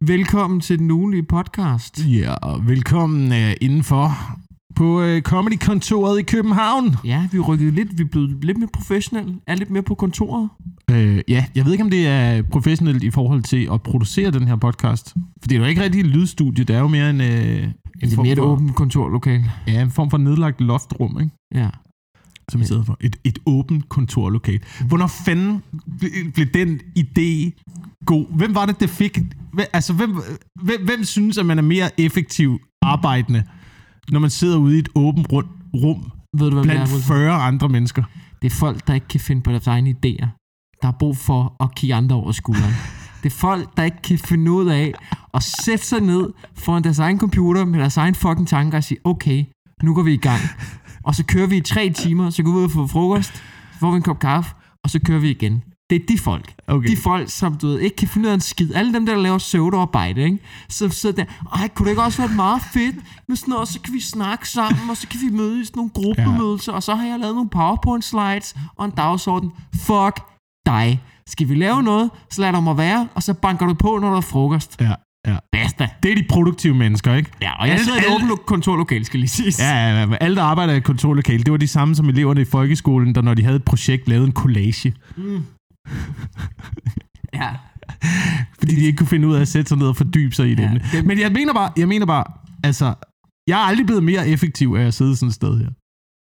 Velkommen til den ugenlige podcast. Ja, og velkommen uh, indenfor på uh, Comedy-kontoret i København. Ja, vi rykket lidt, vi blevet lidt mere professionelle, er lidt mere på kontoret. Uh, ja, jeg ved ikke, om det er professionelt i forhold til at producere den her podcast. For det er jo ikke rigtig et lydstudie, det er jo mere en... Uh, en det er mere et åbent kontorlokale. Ja, en form for nedlagt loftrum, ikke? Ja. Som vi sidder for. Et, et åbent kontorlokale. Hvornår fanden ble- blev den idé god? Hvem var det, der fik... Altså, hvem, hvem, hvem synes, at man er mere effektiv arbejdende, når man sidder ude i et åbent rund, rum Ved du, hvad blandt er? 40 andre mennesker? Det er folk, der ikke kan finde på deres egne idéer. Der har brug for at kigge andre over skulderen. Det er folk, der ikke kan finde ud af at sætte sig ned foran deres egen computer med deres egen fucking tanker og sige, okay, nu går vi i gang. Og så kører vi i tre timer, så går vi ud og får frokost, så får vi en kop kaffe, og så kører vi igen. Det er de folk. Okay. De folk, som du ved, ikke kan finde ud af en skid. Alle dem, der laver pseudoarbejde, ikke? Så sidder der, ej, kunne det ikke også være meget fedt med sådan noget, så kan vi snakke sammen, og så kan vi mødes i sådan nogle gruppemødelser, og så har jeg lavet nogle PowerPoint slides og en dagsorden. Fuck dig. Skal vi lave noget, så lad dig mig være, og så banker du på, når der er frokost. Ja, ja. Basta. Det er de produktive mennesker, ikke? Ja, og jeg Alle- sidder i et alle- åbent lo- kontorlokale, skal lige siges. Ja, ja, ja, alle, der arbejder i et kontorlokale, det var de samme som eleverne i folkeskolen, der når de havde et projekt, lavede en collage. ja. Fordi de ikke kunne finde ud af at sætte sig ned og fordybe sig i det. Ja, Ja, dem- Men jeg mener bare, jeg mener bare, altså, jeg er aldrig blevet mere effektiv af at sidde sådan et sted her.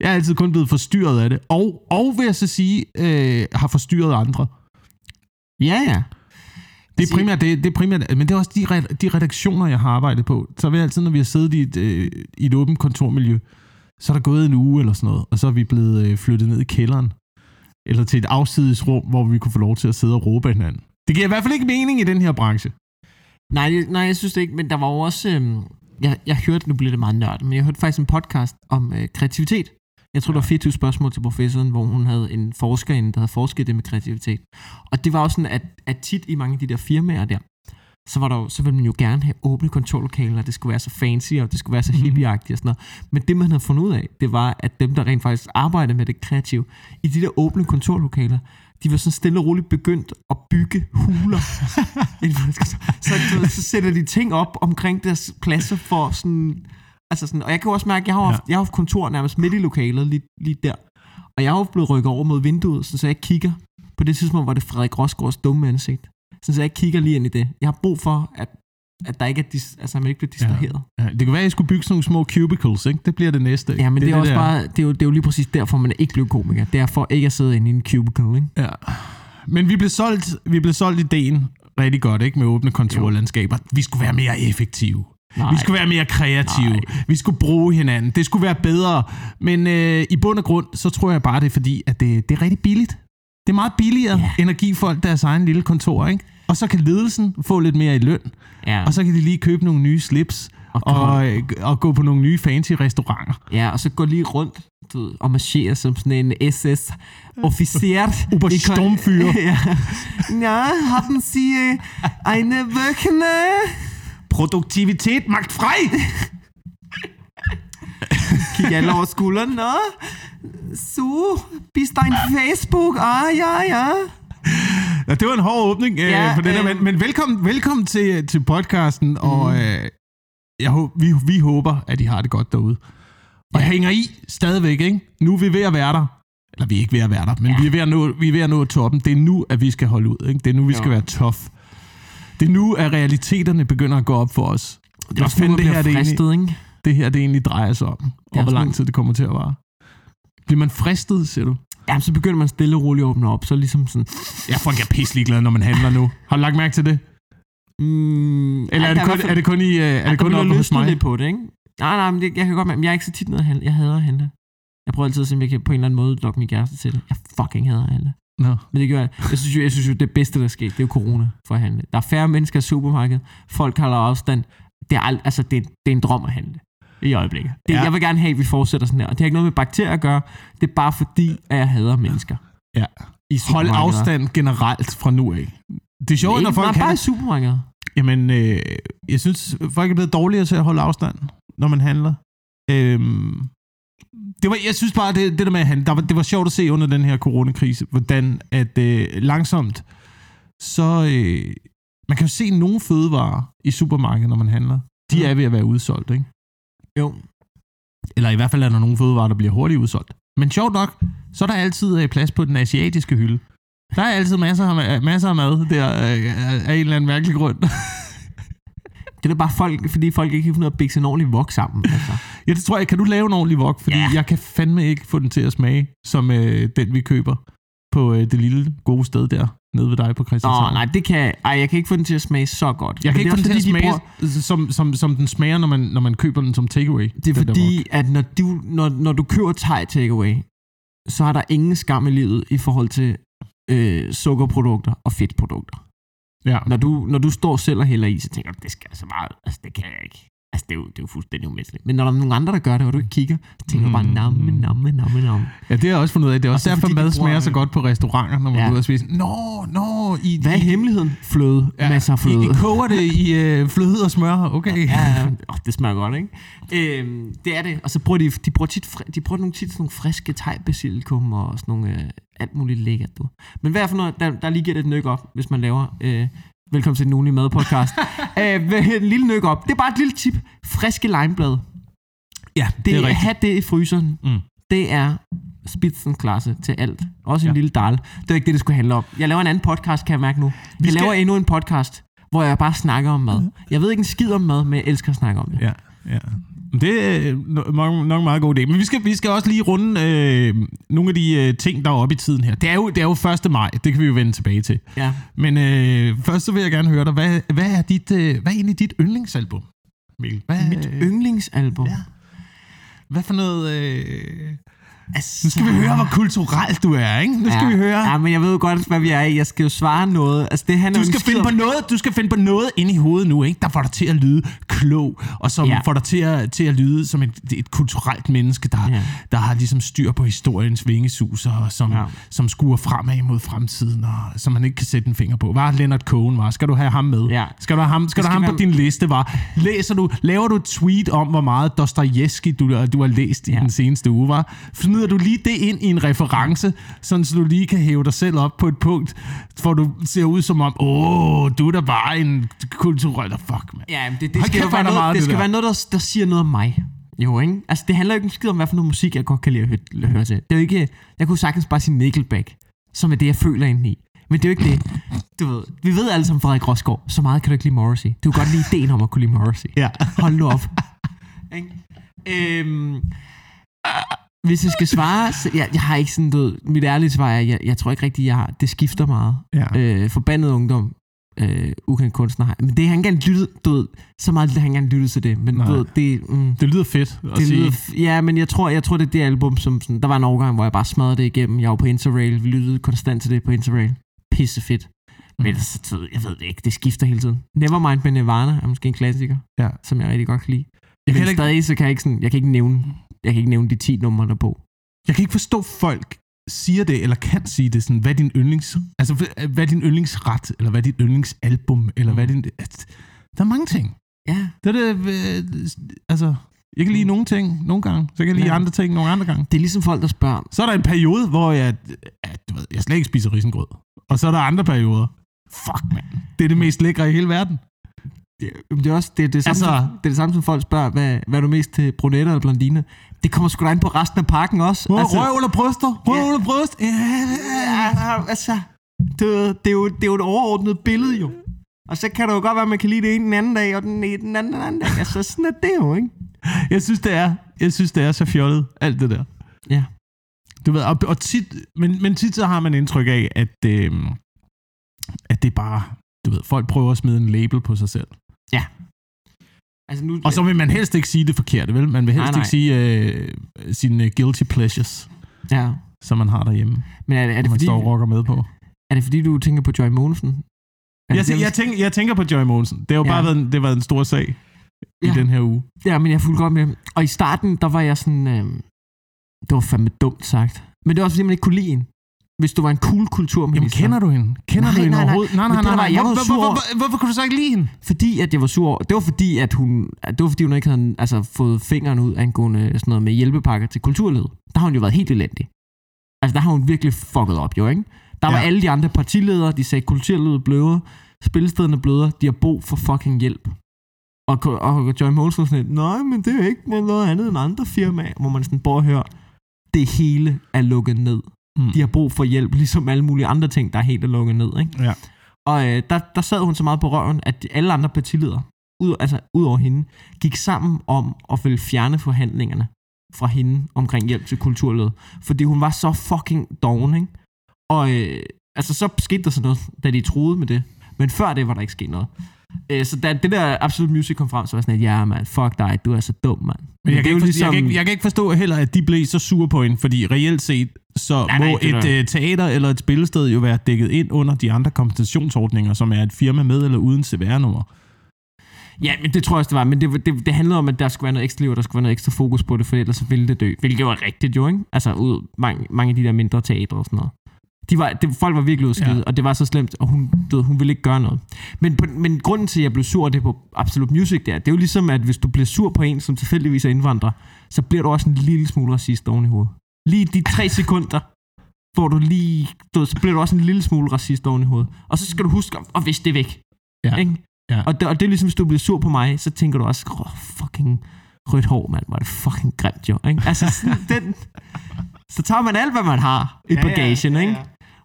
Jeg er altid kun blevet forstyrret af det. Og, og vil jeg så sige, øh, har forstyrret andre. Ja, ja. Det er primært, det, det er primært, men det er også de, de redaktioner, jeg har arbejdet på. Så vil jeg altid, når vi har siddet i et, øh, i et åbent kontormiljø, så er der gået en uge eller sådan noget, og så er vi blevet øh, flyttet ned i kælderen. Eller til et afsides rum, hvor vi kunne få lov til at sidde og råbe hinanden. Det giver i hvert fald ikke mening i den her branche. Nej, nej, jeg synes det ikke, men der var jo også... Øhm, jeg, jeg hørte, nu bliver det meget nørdet, men jeg hørte faktisk en podcast om øh, kreativitet. Jeg tror, der var 24 spørgsmål til professoren, hvor hun havde en forsker inde, der havde forsket det med kreativitet. Og det var også sådan, at, at tit i mange af de der firmaer der, så, var der jo, så ville man jo gerne have åbne kontorlokaler, det skulle være så fancy, og det skulle være så hippieagtigt og sådan noget. Men det, man havde fundet ud af, det var, at dem, der rent faktisk arbejdede med det kreative, i de der åbne kontorlokaler, de var sådan stille og roligt begyndt at bygge huler. så, ved, så sætter de ting op omkring deres pladser for sådan... Altså sådan, og jeg kan også mærke, at jeg har, haft, jeg har haft kontor nærmest midt i lokalet, lige, lige der. Og jeg er jo blevet rykket over mod vinduet, så jeg ikke kigger. På det tidspunkt var det Frederik Rosgaards dumme ansigt. Så jeg ikke kigger lige ind i det. Jeg har brug for, at, at der ikke er dis, altså, man ikke bliver distraheret. Ja, det kan være, at I skulle bygge sådan nogle små cubicles, ikke? Det bliver det næste. Ja, men det, det, er, også der. bare, det, er jo, det er jo lige præcis derfor, man er ikke blevet komiker. Det er for ikke at sidde inde i en cubicle, ikke? Ja. Men vi blev solgt, vi blev solgt ideen rigtig godt, ikke? Med åbne kontorlandskaber. Vi skulle være mere effektive. Nej. Vi skulle være mere kreative. Nej. Vi skulle bruge hinanden. Det skulle være bedre. Men øh, i bund og grund, så tror jeg bare, det er fordi, at det, det er rigtig billigt. Det er meget billigere, Ja. end at give folk deres egen lille kontor, ikke? Og så kan ledelsen få lidt mere i løn. Ja, Og så kan de lige købe nogle nye slips. Og Og, øh, og gå på nogle nye fancy restauranter. ja, og så gå lige rundt du ved, og marchere som sådan en SS-officer. Obersturmführer. ja. ja, haben Sie eine Wöchne? Produktivitet magt frei! Kig alle over skulderen. Nå, så, bist dein Facebook? Ah, ja, ja. Ja, det var en hård åbning øh, Ja, på den her, øh, men, men velkommen, velkommen til, til podcasten, mm. og øh, jeg, vi, vi håber, at I har det godt derude. Og Ja. hænger i stadigvæk, ikke? Nu er vi ved at være der. Eller vi er ikke ved at være der, men Ja. vi, er ved at nå, vi er ved at nå toppen. Det er nu, at vi skal holde ud, ikke? Det er nu, vi skal Jo. være tough. Det er nu, at realiteterne begynder at gå op for os. Det er også nu, det her, det, egentlig, fristet, ikke? det her det egentlig drejer sig om, og hvor lang tid det kommer til at vare. Bliver man fristet, siger du? Jamen, så begynder man stille og roligt at åbne op. Så ligesom sådan... Ja, folk er pisselig glade, når man handler nu. Har du lagt mærke til det? Mm, Eller er det, kun, er det kun i, øh, er Ja, det kun oppe bliver hos mig? lidt på det, ikke? Nej, nej, men det, jeg kan godt mærke, jeg er ikke så tit nede at handle. Jeg hader at handle. Jeg prøver altid at se, om jeg kan på en eller anden måde lokke min kæreste til det. Jeg fucking hader at handle. Nå. Men det gør jeg. Jeg synes jo, jeg synes jo det bedste, der sker, det er jo corona for at handle. Der er færre mennesker i supermarkedet. Folk holder afstand. Det er, ald- altså, det, det er en drøm at handle i øjeblikket. Det, ja. Jeg vil gerne have, at vi fortsætter sådan her. Og det har ikke noget med bakterier at gøre. Det er bare fordi, at jeg hader mennesker. Ja. I Hold afstand generelt fra nu af. Det er sjovt, når folk nej, bare i det. supermarkedet. Jamen, øh, jeg synes, folk er blevet dårligere til at holde afstand, når man handler. Øhm, det var, jeg synes bare, det, det der med at handle, der var, det var sjovt at se under den her coronakrise, hvordan at øh, langsomt, så, øh, Man kan jo se nogle fødevarer i supermarkedet, når man handler. De er ved at være udsolgt, ikke? Jo. Eller i hvert fald er der nogle fødevarer, der bliver hurtigt udsolgt. Men sjovt nok, så er der altid øh, plads på den asiatiske hylde. Der er altid masser af, masser af mad der øh, af en eller anden mærkelig grund. Det er bare folk, fordi folk ikke kan finde ud af at bikse en ordentlig vok sammen. Altså. Ja, det tror jeg. Kan du lave en ordentlig wok? Fordi Ja. jeg kan fandme ikke få den til at smage, som øh, den vi køber på øh, det lille gode sted der, nede ved dig på Christianshavn. nej, det kan, ej, jeg kan ikke få den til at smage så godt. Jeg kan ikke få den til at smage, som, som, som den smager, når man, når man køber den som takeaway. Det er fordi, at når du, når, når du køber thai takeaway, så er der ingen skam i livet i forhold til øh, sukkerprodukter og fedtprodukter. Ja. Når du, når du står selv og hælder i, så tænker du, det skal altså meget, altså det kan jeg ikke. Altså det er jo, det er jo fuldstændig umenneskeligt. Men når der er nogle andre, der gør det, og du ikke kigger, så tænker du bare, Mm. namme, namme, namme, namme. ja, det har jeg også fundet ud af. Det er også Og så derfor, mad smager bruger- så godt på restauranter, når man Ja. går ud og spiser. Nå, nå, I, Hvad er I, hemmeligheden? Fløde. Ja, Masser af I, fløde. I koger det i øh, fløde og smør. Okay. Ja, oh, det smager godt, ikke? Øhm, det er det. Og så bruger de, de bruger tit, de bruger nogle tit sådan nogle friske thai basilikum og sådan nogle, øh, alt muligt lækkert, du. Men hvad er for noget, der, der lige giver det et nyk op, hvis man laver, øh, velkommen til den ugenlige mad podcast. øh, en lille nyk op. Det er bare et lille tip. Friske limeblade. Ja, Det, det er rigtigt. have det i fryseren. Mm. Det er spidsenklasse til alt. Også en Ja. lille dal. Det er ikke det, det skulle handle om. Jeg laver en anden podcast, kan jeg mærke nu. Jeg skal- laver endnu en podcast, hvor jeg bare snakker om mad. Jeg ved ikke en skid om mad, men jeg elsker at snakke om det. Ja, ja. Det er no- nok, nok meget god idé. Men vi skal, vi skal også lige runde øh, nogle af de øh, ting, der er oppe i tiden her. Det er, jo, det er jo 1. maj, det kan vi jo vende tilbage til. Ja. Men øh, først så vil jeg gerne høre dig, hvad, hvad, er, dit, øh, hvad er egentlig dit yndlingsalbum, Mikkel? Hvad, Mit yndlingsalbum. ja. hvad for noget... Øh, Altså, nu skal vi høre, hvor kulturelt du er, ikke? Nu skal ja. vi høre... Ja, men jeg ved jo godt, hvad vi er i. Jeg skal jo svare noget. Altså, det handler Du skal, finde på noget, du skal finde på noget ind i hovedet nu, ikke? der får dig til at lyde klog, og som Ja. får dig til at, til at lyde som et, et kulturelt menneske, der, Ja. der har ligesom styr på historiens vingesus, og som, Ja. som skuer fremad mod fremtiden, og som man ikke kan sætte en finger på. Var Leonard Cohen, var? Skal du have ham med? Ja. Skal du have ham, skal Det du have skal ham på din liste, var? Læser du, laver du et tweet om, hvor meget Dostojevski du, du har læst i Ja. den seneste uge, var? Smider du lige det ind i en reference, sådan så du lige kan hæve dig selv op på et punkt, hvor du ser ud som om, åh, du er da bare en kulturel, fuck, mand. Ja, det, det skal kæft, være noget, det skal der. være noget, der, der siger noget om mig. Jo, ikke? Altså, det handler jo ikke skid om, hvad for noget musik, jeg godt kan lide at høre, høre til. Det er jo ikke... Jeg kunne sagtens bare sige Nickelback, som er det, jeg føler indeni. Men det er jo ikke det. Du ved, vi ved alle sammen, Frederik Rosgaard, så meget kan du ikke lide Morrissey. Du kan godt lide ideen om at kunne lide Morrissey. Ja. Hold nu op. Ikke? øhm, hvis jeg skal svare, så jeg, jeg har ikke sådan, ved, mit ærlige svar er, jeg, jeg tror ikke rigtigt, jeg har, det skifter meget. Ja. Øh, forbandet ungdom, øh, ukendt kunstner har. Men det har han ikke engang lyttet, du ved, så meget har han ikke engang lyttet til det. Men Nej. du ved, det, mm, Det lyder fedt at det sige. lyder, ja, men jeg tror, jeg tror, det er det album, som sådan, der var en overgang, hvor jeg bare smadrede det igennem. Jeg var på Interrail, vi lyttede konstant til det på Interrail. Pisse fedt. Men Mm. ellers, så, jeg ved det ikke, det skifter hele tiden. Nevermind med Nirvana er måske en klassiker, Ja. som jeg rigtig godt kan lide. Jeg kan Men ikke- stadig, så kan jeg ikke, sådan, jeg kan ikke nævne, jeg kan ikke nævne de 10 numre der på. Jeg kan ikke forstå, folk siger det, eller kan sige det, sådan, hvad er din yndlings... Altså, hvad- er din yndlingsret, eller hvad er dit yndlingsalbum, eller hvad er din... at- Der er mange ting. Ja, Det er det, øh, altså, jeg kan lide nogle ting nogle gange, så kan jeg lide Ja. andre ting nogle andre gange. det er ligesom folk, der spørger, Så er der en periode, hvor jeg, at, du ved, jeg slet ikke spiser risengrød. Og så er der andre perioder. Fuck, man. Det er det mest lækre i hele verden. det, det er også det, er det, samme, Altså- altså, som, det er det samme, som folk spørger, hvad, hvad er du mest til, brunetter eller blondine? Det kommer sgu da ind på resten af pakken også. Altså, røv eller bryster? Røv Ja. eller bryst? Ja. Ja, altså, det, det, er jo, det er jo et overordnet billede jo. Og så kan det jo godt være, at man kan lide det ene den anden dag, og den, ene den anden den anden dag. Altså, sådan er det jo, ikke? Jeg synes, det er, jeg synes, det er så fjollet, alt det der. Ja. Du ved, og, og tit, men, men tit så har man indtryk af, at, øh, at det er bare, du ved, folk prøver at smide en label på sig selv. Altså, nu, Og så vil man helst ikke sige det forkerte, vel? Man vil helst Nej, ikke nej. sige øh, sine guilty pleasures, Ja. som man har derhjemme, Men er, det- er, det man fordi, står og rocker med på. er det fordi, du tænker på Joy Mogensen? Er Jeg, det jeg, tænker, jeg tænker på Joy Monsen. Det har jo Ja. bare været en, det har været en stor sag i Ja. den her uge. Ja, men jeg fuldt godt med. Og i starten, der var jeg sådan... Øh, det var fandme dumt sagt. Men det var også fordi, man ikke kunne lide hende. Hvis du var en cool Jamen, kulturminister. kender du hende? Kender Nej, du hende nej, nej. overhovedet? Nej, nej, nej. var, nej. jeg Hvor, var hvor, sur hvor, over- hvor, hvorfor kunne du så ikke lide hende? Fordi at jeg var sur. Det var fordi, at hun, det var fordi, hun ikke havde altså, fået fingeren ud angående sådan noget med hjælpepakker til kulturlivet. Der har hun jo været helt elendig. Altså, der har hun virkelig fucket op, jo, ikke? Der var Ja. alle de andre partiledere, de sagde, kulturlivet bløder. spillestederne bløder, de har brug for fucking hjælp. Og, og Joy Mogensen sådan lidt, nej, men det er ikke noget andet end andre firmaer, hvor man sådan bare hører, det hele er lukket ned. Mm. De har brug for hjælp, ligesom alle mulige andre ting, der er helt lukket ned. Ikke? Ja. Og øh, der, der sad hun så meget på røven, at alle andre partiledere, ud, altså ud over hende, gik sammen om at ville fjerne forhandlingerne fra hende omkring hjælp til kulturlivet. Fordi hun var så fucking doven, ikke? Og øh, altså, så skete der sådan noget, da de troede med det. Men før det var der ikke sket noget. Øh, så da det der Absolute Music kom frem, så var jeg sådan, at ja, man, fuck dig, du er så dum, mand. Men jeg kan, ikke forstå, jeg, kan ikke, jeg kan ikke forstå heller, at de blev så sure på hende, fordi reelt set, så Nej, må nej, et der- øh, teater eller et spillested jo være dækket ind under de andre kompensationsordninger, som er et firma med eller uden CVR-nummer. Ja, men det tror jeg også, det var. Men det, det, det handlede om, at der skulle være noget ekstra liv, og der skulle være noget ekstra fokus på det, for ellers så ville det dø. Hvilket var rigtigt jo, ikke? Altså, ud, mange, mange af de der mindre teatre og sådan noget. De var, det, folk var virkelig udskidt, Ja. og det var så slemt, og hun, ved, hun ville ikke gøre noget. Men, på, men grunden til, at jeg blev sur af det på Absolute Music, det er, det er jo ligesom, at hvis du bliver sur på en, som tilfældigvis er indvandrer, så bliver du også en lille smule racist oven i hovedet. Lige de tre sekunder, hvor du lige, du så bliver du også en lille smule racist oven i hovedet. Og så skal du huske at viske det væk. Ja. Ikke? Ja. Og, det, og det er ligesom, hvis du bliver sur på mig, så tænker du også, oh, fucking rødt hår, mand, var det fucking grimt jo. Ikke? Altså, sådan, den, så tager man alt, hvad man har i bagagen, ikke?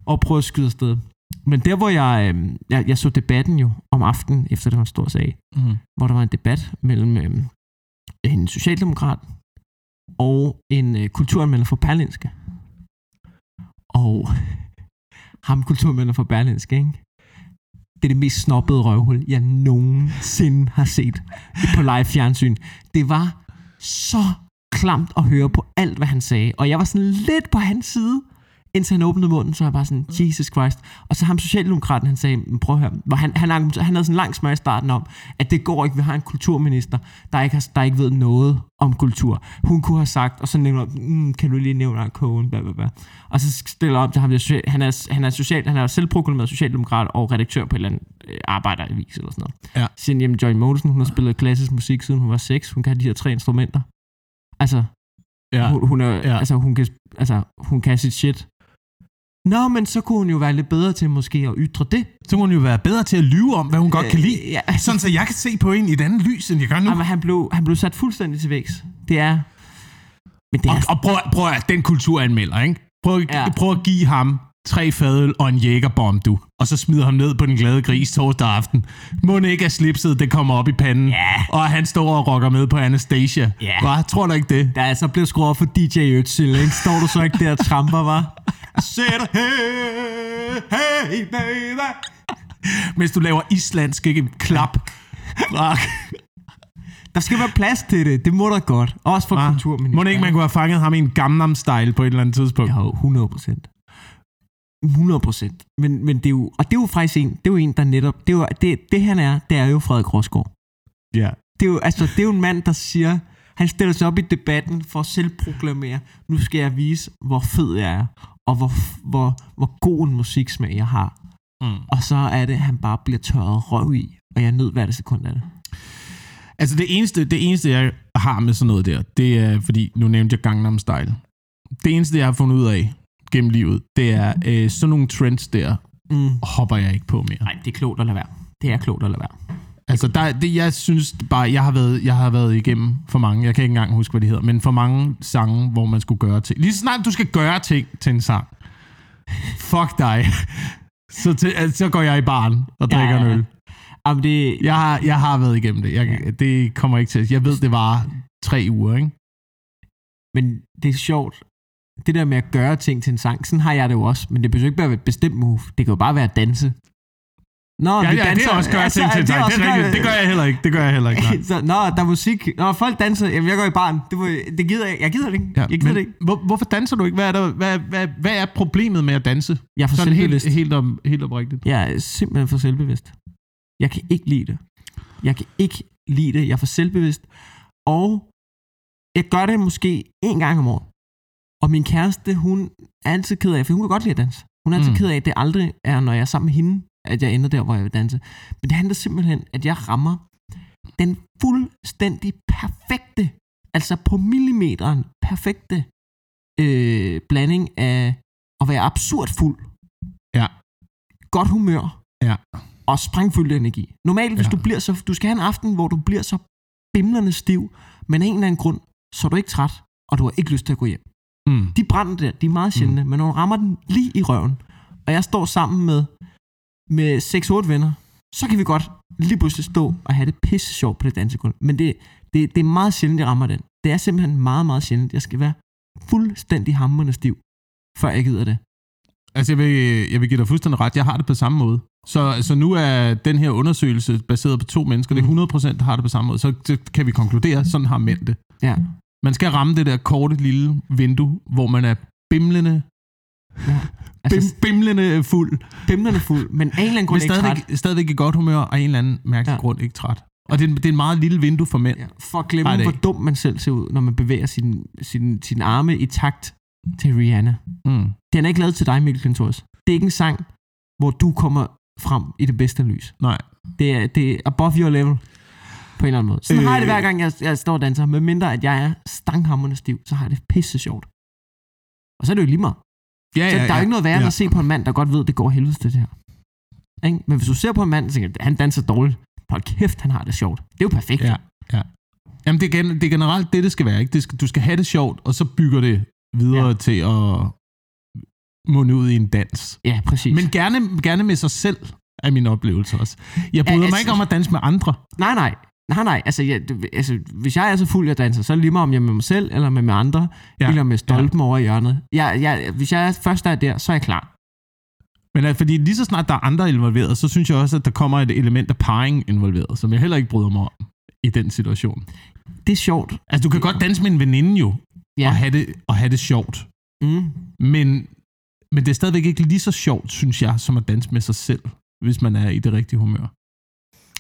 og prøver at skyde afsted. Men der, hvor jeg, øh, jeg, jeg så debatten jo om aftenen, efter det var en stor sag, Mm. hvor der var en debat mellem øh, en socialdemokrat og en øh, kulturanmelder for Berlinske. Og ham kulturanmelder for Berlinske, ikke? Det er det mest snobbede røvhul, jeg nogensinde har set på live fjernsyn. Det var så klamt at høre på alt, hvad han sagde. Og jeg var sådan lidt på hans side, indtil han åbnede munden, så var jeg bare sådan, Jesus Christ. Og så ham Socialdemokraten, han sagde, "Men prøv at høre, hvor han, han, han havde sådan lang smør i starten om, at det går ikke, vi har en kulturminister, der ikke, har, der ikke ved noget om kultur. Hun kunne have sagt, og så nævner mm, kan du lige nævne Cohen, bla, bla, bla. Og så stiller op til ham, han, er, han, er social, han er selvproklameret socialdemokrat og redaktør på et eller andet øh, arbejdervis eller sådan noget. Ja. Han, jamen Joy Mogensen, hun har spillet klassisk musik, siden hun var 6, hun kan de her tre instrumenter. Altså, Ja. hun, hun, er, ja. altså, hun, kan, altså, hun kan sit shit. Nå, men så kunne hun jo være lidt bedre til måske at ytre det. Så må hun jo være bedre til at lyve om, hvad hun godt kan lide. Øh, Ja, altså, Sådan, så jeg kan se på en i et andet lys, end jeg gør nu. jamen, han, blev, han blev sat fuldstændig til vægs. Det er... Men det Og, er... og prøv, prøv at den kulturanmelder, ikke? Prøv, ja. Ja. prøv at give ham tre fadøl og en jægerbomb, du. Og så smider ham ned på den glade gris torsdag aften. Må ikke er slipset, det kommer op i panden. Ja. Og han står og rocker med på Anastasia. Ja. Hvad? Tror du ikke det? Der er så blevet skruet op for DJ Øtzel, ikke? Står du så ikke der og tramper, var? Sæt hey, hey, baby. Mens du laver islandsk, ikke? Klap. Fra, Der skal være plads til det. Det må der godt. Også for kulturministeren. Må ikke, man kunne have fanget ham i en Gangnam Style på et eller andet tidspunkt? Jo, 100 procent. 100 procent. Men, men det er jo, og det er jo faktisk en, det er jo en, der netop, det, er jo, det, det han er, det er jo Frederik Rosgaard. Ja. Det er jo, altså, det er jo en mand, der siger, han stiller sig op i debatten for at selvproklamere, nu skal jeg vise, hvor fed jeg er, og hvor, hvor, hvor god en musiksmag jeg har. Mm. Og så er det, at han bare bliver tørret røv i, og jeg nød hver det sekund af det. Altså det eneste, det eneste, jeg har med sådan noget der, det er, fordi nu nævnte jeg Gangnam Style. Det eneste, jeg har fundet ud af gennem livet, det er øh, sådan nogle trends der, Mm. hopper jeg ikke på mere. Nej, det er klogt at lade være. Det er klogt at lade være. Altså, der, det, jeg synes bare, jeg har, været, jeg har været igennem for mange, jeg kan ikke engang huske, hvad det hedder, men for mange sange, hvor man skulle gøre ting. Lige så snart du skal gøre ting til en sang, fuck dig, så, til, altså, så går jeg i baren og Ja, drikker ja, en ja. øl. Jamen, det, Jeg har, jeg har været igennem det. Jeg, det kommer ikke til. Jeg ved, det var tre uger, ikke? Men det er sjovt. Det der med at gøre ting til en sang, sådan har jeg det jo også. Men det behøver ikke bare være et bestemt move. Det kan jo bare være at danse. Nå, Ja, vi ja, det er også gøre ting til en sang. Det er rigtigt. Det gør jeg heller ikke. Det gør jeg heller ikke. så, nå, der er musik. Nå, folk danser. Jamen, jeg går i barn. Det, var, det gider jeg. Jeg gider det ikke. Ja, jeg gider men det ikke. Hvor, hvorfor danser du ikke? Hvad er, der, hvad, hvad, hvad er problemet med at danse? Jeg er for Sådan selvbevidst. helt, helt, om, helt oprigtigt. Jeg er simpelthen for selvbevidst. Jeg kan ikke lide det. Jeg kan ikke lide det. Jeg er for selvbevidst. Og jeg gør det måske en gang om året. Og min kæreste, hun er altid ked af, for hun kan godt lide at danse. Hun er altid Mm. ked af, at det aldrig er, når jeg er sammen med hende, at jeg ender der, hvor jeg vil danse. Men det handler simpelthen, at jeg rammer den fuldstændig perfekte, altså på millimeteren perfekte øh, blanding af at være absurd fuld. Ja. Godt humør. Ja. og sprængfyldt energi. Normalt, hvis Ja. du bliver så... Du skal have en aften, hvor du bliver så bimlende stiv, men af en eller anden grund, så er du ikke træt, og du har ikke lyst til at gå hjem. Mm. De brænder der, de er meget sjældne, mm. men når du rammer den lige i røven, og jeg står sammen med, med 6-8 venner, så kan vi godt lige pludselig stå og have det pisse sjovt på det dansegulv. Men det, det, det er meget sjældent, jeg rammer den. Det er simpelthen meget, meget sjældent. Jeg skal være fuldstændig hammerende stiv, før jeg gider det. Altså, jeg vil, jeg vil give dig fuldstændig ret. Jeg har det på samme måde. Så, så nu er den her undersøgelse baseret på to mennesker. Det er 100% der har det på samme måde. Så, så kan vi konkludere, sådan har mænd det. Ja. Man skal ramme det der korte lille vindue, hvor man er bimlende, ja. Altså, bim, bimlende fuld, bimlerne fuld, men af en eller anden men grund ikke træt. stadigvæk, stadigvæk i godt humør, og af en eller anden mærkelig Ja. grund ikke træt. Og det er, en- det er en meget lille vindue for mænd. Ja, for at glemme, hvor dum man selv ser ud, når man bevæger sin, sin, sin arme i takt til Rihanna. Mm. Den er ikke lavet til dig, Mikkel Klintorius. Det er ikke en sang, hvor du kommer frem i det bedste lys. Nej. Det er, det er above your level, på en eller anden måde. Sådan øh, Øh. har jeg det hver gang, jeg, jeg står og danser. Med mindre, at jeg er stanghammerende stiv, så har jeg det pisse sjovt. Og så er det jo lige meget. Ja, Så ja, der er jo ja. ikke noget værre ja. at se på en mand, der godt ved, at det går helvedes til det her. Ikke? Men hvis du ser på en mand, og tænker, han danser dårligt. Hold kæft, han har det sjovt. Det er jo perfekt. Ja, ja. Jamen, det er, det er generelt det, det skal være. Ikke? Det skal, du skal have det sjovt, og så bygger det videre Ja. ja. til at munde ud i en dans. ja præcis. Men gerne, gerne med sig selv, er min oplevelse også. Jeg bryder Ja, mig altså- ikke om at danse med andre. Nej, nej. Nej, nej. Altså, jeg, altså, hvis jeg er så fuld, jeg danser, så er det lige meget, om jeg er med mig selv, eller med, med andre, ja. Ja. eller med stolpen ja. over i hjørnet. Jeg, jeg, hvis jeg først er der, så er jeg klar. Men at, fordi lige så snart der er andre involveret, så synes jeg også, at der kommer et element af parring involveret, som jeg heller ikke bryder mig om i den situation. Det er sjovt. Altså, du kan godt danse med en veninde jo, Ja. og, have det, og have det sjovt. Mm. Men, men det er stadigvæk ikke lige så sjovt, synes jeg, som at danse med sig selv, hvis man er i det rigtige humør.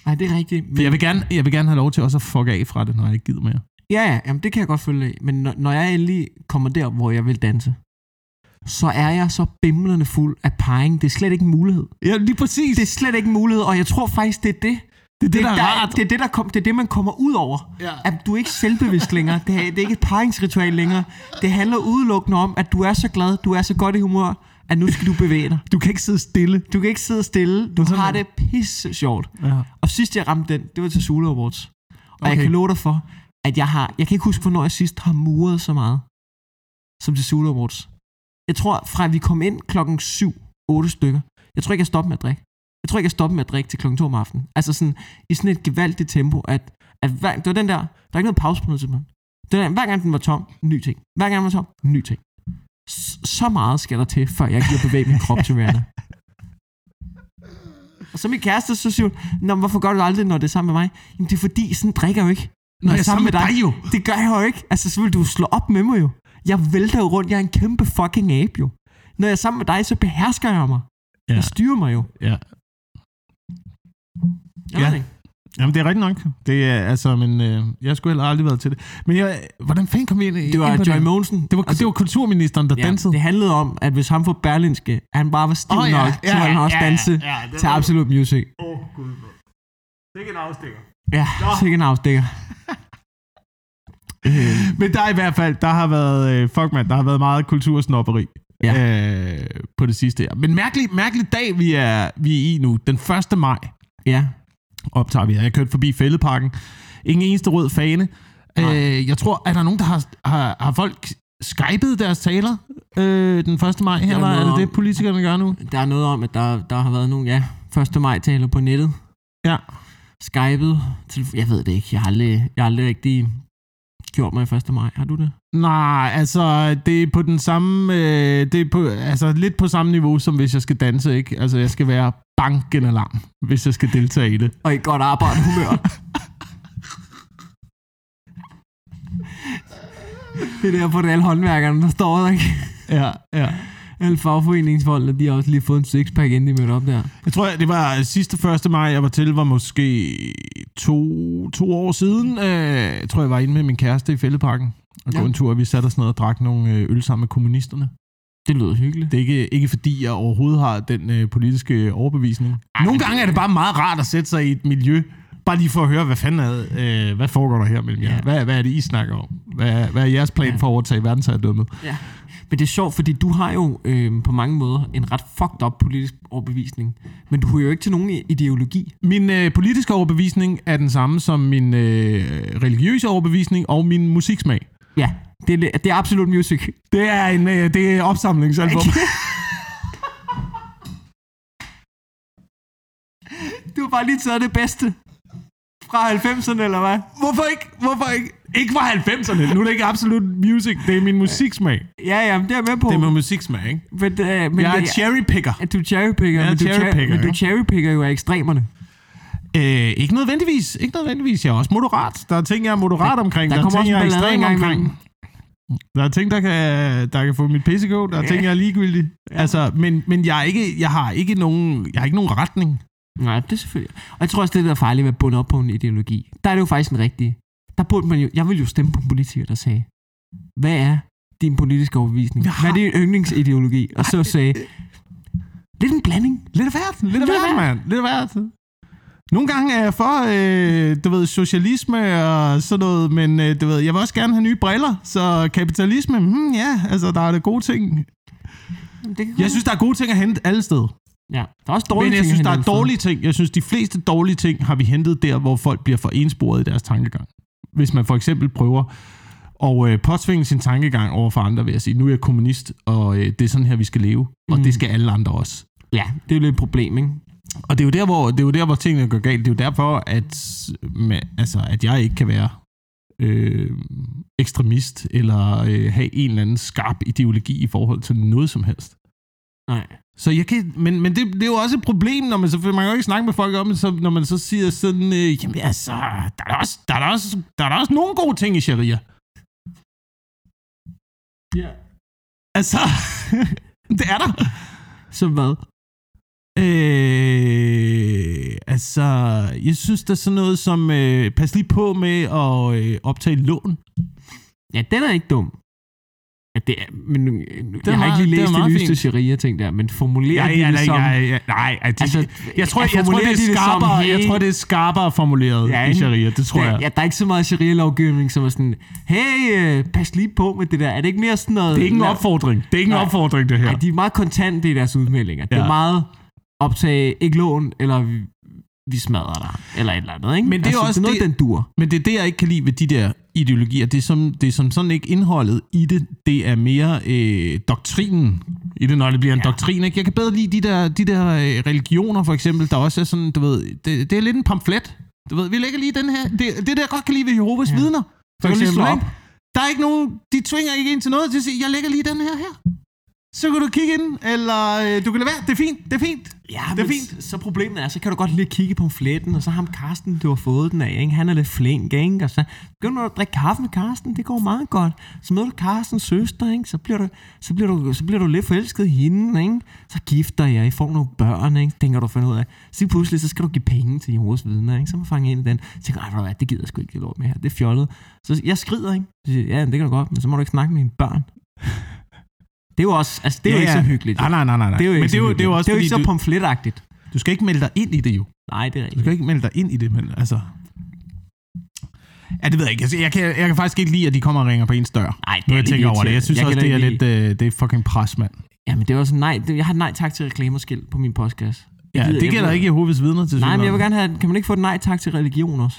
Nej, det er rigtigt. For jeg vil, gerne, jeg vil gerne have lov til også at fuck af fra det, når jeg ikke gider mere. Ja, ja, jamen, det kan jeg godt følge af. Men når, når jeg endelig kommer der, hvor jeg vil danse, så er jeg så bimlende fuld af parring. Det er slet ikke en mulighed. Ja, lige præcis. Det er slet ikke en mulighed, og jeg tror faktisk, det er det. det, er det, der er rart. Det er det, der kom, det, er det man kommer ud over. Ja. At du er ikke selvbevidst længere. Det er, det er ikke et paringsritual længere. Det handler udelukkende om, at du er så glad, du er så godt i humør, at nu skal du bevæge dig. Du kan ikke sidde stille. Du kan ikke sidde stille. Du har det pisse sjovt. Ja. Og sidst jeg ramte den, det var til Zulu Awards. Og okay. jeg kan love dig for, at jeg har... Jeg kan ikke huske, hvornår jeg sidst har muret så meget, som til Zulu Awards. Jeg tror, fra vi kom ind klokken 7, 8 stykker, jeg tror ikke, jeg stoppede med at drikke. Jeg tror ikke, jeg stoppede med at drikke til klokken 2 om aftenen. Altså sådan, i sådan et gevaldigt tempo, at, at hver, det var den der, der er ikke noget pause på noget tidspunkt. Det var, hver gang den var tom, ny ting. Hver gang den var tom, ny ting. Så meget skal der til, før jeg giver bevæge min krop til Rihanna. Og så min kæreste, så siger hun, Nå, hvorfor gør du det aldrig, når det er sammen med mig? Jamen, det er fordi, sådan drikker jeg jo ikke. Når jeg er sammen med dig jo. Det gør jeg jo ikke. Altså, så vil du slå op med mig jo. Jeg vælter jo rundt. Jeg er en kæmpe fucking abe jo. Når jeg er sammen med dig, så behersker jeg mig. Ja. Jeg styrer mig jo. Ja. Jeg Ja. Det. Jamen, det er rigtigt nok. Det er, altså, men øh, jeg skulle heller aldrig været til det. Men jeg, hvordan fanden kom vi ind, Det var ind Joy det? Mogensen. Det var, altså, det var kulturministeren, der ja, dansede. det handlede om, at hvis han får Berlinske, han bare var stiv oh, ja, nok, ja, så ville han ja, også ja, danse ja, det til var- Absolute Music. Åh, oh, gud. Det er en afstikker. Ja, sikkert en afstikker. øh, Men der er i hvert fald, der har været, øh, fuck man, der har været meget kultursnopperi Ja. øh, på det sidste her. Men mærkelig, mærkelig dag, vi er, vi er i nu. Den 1. maj ja, optager vi. Jeg har kørt forbi Fældeparken. Ingen eneste rød fane. Nej. Øh, jeg tror, er der nogen, der har, har, har folk skypet deres taler øh, den 1. maj her? Er Eller er det det, om- politikerne gør nu? der er noget om, at der, der har været nogle, ja, 1. maj taler på nettet. Ja. Skypet. Jeg ved det ikke. Jeg har aldrig, jeg har aldrig rigtig gjort mig i 1. maj. Har du det? Nej, altså, det er på den samme, øh, det er på, altså lidt på samme niveau, som hvis jeg skal danse, ikke? Altså, jeg skal være banken alarm, hvis jeg skal deltage i det. Og i godt arbejde humør. det er på det alle håndværkerne, der står der, ikke? Ja, ja. Alle fagforeningsfolkene, de har også lige fået en sixpack, inden de mødte op der. Jeg tror, det var sidste 1. maj, jeg var til, var måske to, to år siden. Øh, jeg tror, jeg var inde med min kæreste i Fældeparken og gå Ja. en tur, og vi satte os ned og drak nogle øh, øl sammen med kommunisterne. Det lyder hyggeligt. Det er ikke, ikke fordi, jeg overhovedet har den øh, politiske overbevisning. Nogle gange er det bare meget rart at sætte sig i et miljø, Bare lige for at høre, hvad fanden er, øh, hvad foregår der her mellem jer? Ja. Hvad, hvad er det, I snakker om? Hvad, hvad er jeres plan Ja. for at overtage verdensherredømmet? Ja. Men det er sjovt, fordi du har jo øh, på mange måder en ret fucked up politisk overbevisning. Men du hører jo ikke til nogen ideologi. Min øh, politiske overbevisning er den samme som min øh, religiøse overbevisning og min musiksmag. Ja, det er, det er absolut music. Det er en øh, det er opsamlingsalbum. Du har bare lige taget det bedste fra 90'erne, eller hvad? Hvorfor ikke? Hvorfor ikke? Ikke fra 90'erne. Nu er det ikke absolut music. Det er min musiksmag. Ja, ja, men det er jeg med på. Det er min musiksmag, ikke? men, øh, men Jeg er det, cherrypicker. du cherrypicker, Jeg er men, du, cherrypicker, cherry, men du cherrypicker jo af ekstremerne. Øh, ikke nødvendigvis. Ikke nødvendigvis. Jeg er også moderat. Der er ting, jeg er moderat Der- omkring. der Der, er kommer ting, jeg er ekstrem omkring. imellem. Der er ting, der kan, der kan få mit pisse gå. Der er ting, jeg er ligegyldig. Ja. Altså, men, men jeg, er ikke, jeg, har ikke nogen, jeg har ikke nogen retning. Nej, det er selvfølgelig. Og jeg tror også, det der er farligt ved at bunde op på en ideologi. Der er det jo faktisk en rigtig. Der burde man jo, jeg vil jo stemme på en politiker, der sagde, hvad er din politiske overbevisning? Hvad er din yndlingsideologi? Og så sagde, lidt en blanding. Lidt af hvert. Lidt af hvert, mand. Lidt af hvert. Nogle gange er jeg for, øh, du ved, socialisme og sådan noget, men øh, du ved, jeg vil også gerne have nye briller, så kapitalisme, hmm, ja, altså, der er det gode ting. Det Jeg synes, der er gode ting at hente alle steder. Ja, der er også dårlige Men jeg ting synes, der er dårlige ting. Jeg synes, de fleste dårlige ting har vi hentet der, hvor folk bliver for ensporet i deres tankegang. Hvis man for eksempel prøver at øh, påtvinge sin tankegang over for andre ved at sige, nu er jeg kommunist, og øh, det er sådan her, vi skal leve, og Mm. det skal alle andre også. Ja, det er jo lidt et problem, ikke? Og det er jo der, hvor, det er jo der, hvor tingene går galt. Det er jo derfor, at, med, altså, at jeg ikke kan være øh, ekstremist, eller øh, have en eller anden skarp ideologi i forhold til noget som helst. Nej. Så jeg kan, men, men det, det er jo også et problem, når man så, man kan jo ikke snakke med folk om det, så, når man så siger sådan, øh, jamen altså, der er, da også, der, er også, der er også nogle gode ting i sharia. Ja. Altså, det er der. Så hvad? Øh, altså, jeg synes, der er sådan noget som, øh, pas lige på med at øh, optage lån. Ja, den er ikke dum. Ja, det er, men øh, jeg har meget- ikke lige det læst det, meget nyeste sharia-ting der, men formulerer Ja, de ja, det som... ja, ja, nej, altså, Altså, jeg, jeg, tror, jeg, jeg, tror, det er det skarpere, jeg hey- tror, det er skarpere formuleret Ja, i sharia, det tror ja, jeg. ja, der er ikke så meget sharia-lovgivning, som er sådan, hey, øh, pas lige på med det der. Er det ikke mere sådan noget... Det er ikke en opfordring. Det er ikke en Nej. opfordring, det her. Nej, de er meget kontante i deres udmeldinger. Ja. Det er meget optage, ikke lån, eller vi, smadrer dig, eller et eller andet, ikke? Men det er altså, også det er noget, det- den dur. Men det er det, jeg ikke kan lide ved de der ideologier. Det er som, det er som sådan ikke indholdet i det. Det er mere øh, doktrinen i det, når det bliver en Ja. ja. doktrin. Ikke? Jeg kan bedre lide de der, de der øh, religioner, for eksempel, der også er sådan, du ved, det, det er lidt en pamflet. Du ved, vi lægger lige den her. Det, det der jeg godt kan lide ved Jehovas Ja. vidner, for eksempel. Ikke? Der er ikke nogen, de tvinger ikke ind til noget. De siger, jeg lægger lige den her her. Så kan du kigge ind, eller øh, du kan lade være. Det er fint, det er fint. Ja, det er fint. Så problemet er, så kan du godt lige kigge på fletten, og så ham Karsten, du har fået den af, ikke? han er lidt flink, ikke? og så begynder du at drikke kaffe med Karsten, det går meget godt. Så møder du Karstens søster, ikke? Så, bliver du, så, bliver du, så bliver du lidt forelsket i hende, ikke? så gifter jeg, I får nogle børn, ikke? tænker du finde ud af. Så pludselig, så skal du give penge til Jehovas vidner, ikke? så må fange ind i den. Så tænker jeg, "Ej, ved du hvad, det gider jeg sgu ikke lort med her, det er fjollet. Så jeg skrider, ikke? Så siger, ja, det kan du godt, men så må du ikke snakke med dine børn. Det er jo også, altså det er jo Ja, ikke så hyggeligt. Nej, nej, nej, nej. nej. Det er jo ikke Men det er jo, det er jo også, det er jo ikke så fordi pamfletagtigt. du, du skal ikke melde dig ind i det jo. Nej, det er Du rigtigt. skal ikke melde dig ind i det, men altså... Ja, det ved jeg ikke. Altså, jeg, kan, jeg kan faktisk ikke lide, at de kommer og ringer på ens dør. Nej, det er jeg tænker over det. Jeg synes Jeg også, det er da lidt... Øh, det er fucking pres, mand. Ja, men det er også nej. Det, jeg har nej tak til reklamerskilt på min podcast. Ja, gider- det gælder ikke Jehovas vidner til Nej, men jeg vil gerne have... Kan man ikke få et nej tak til religion også?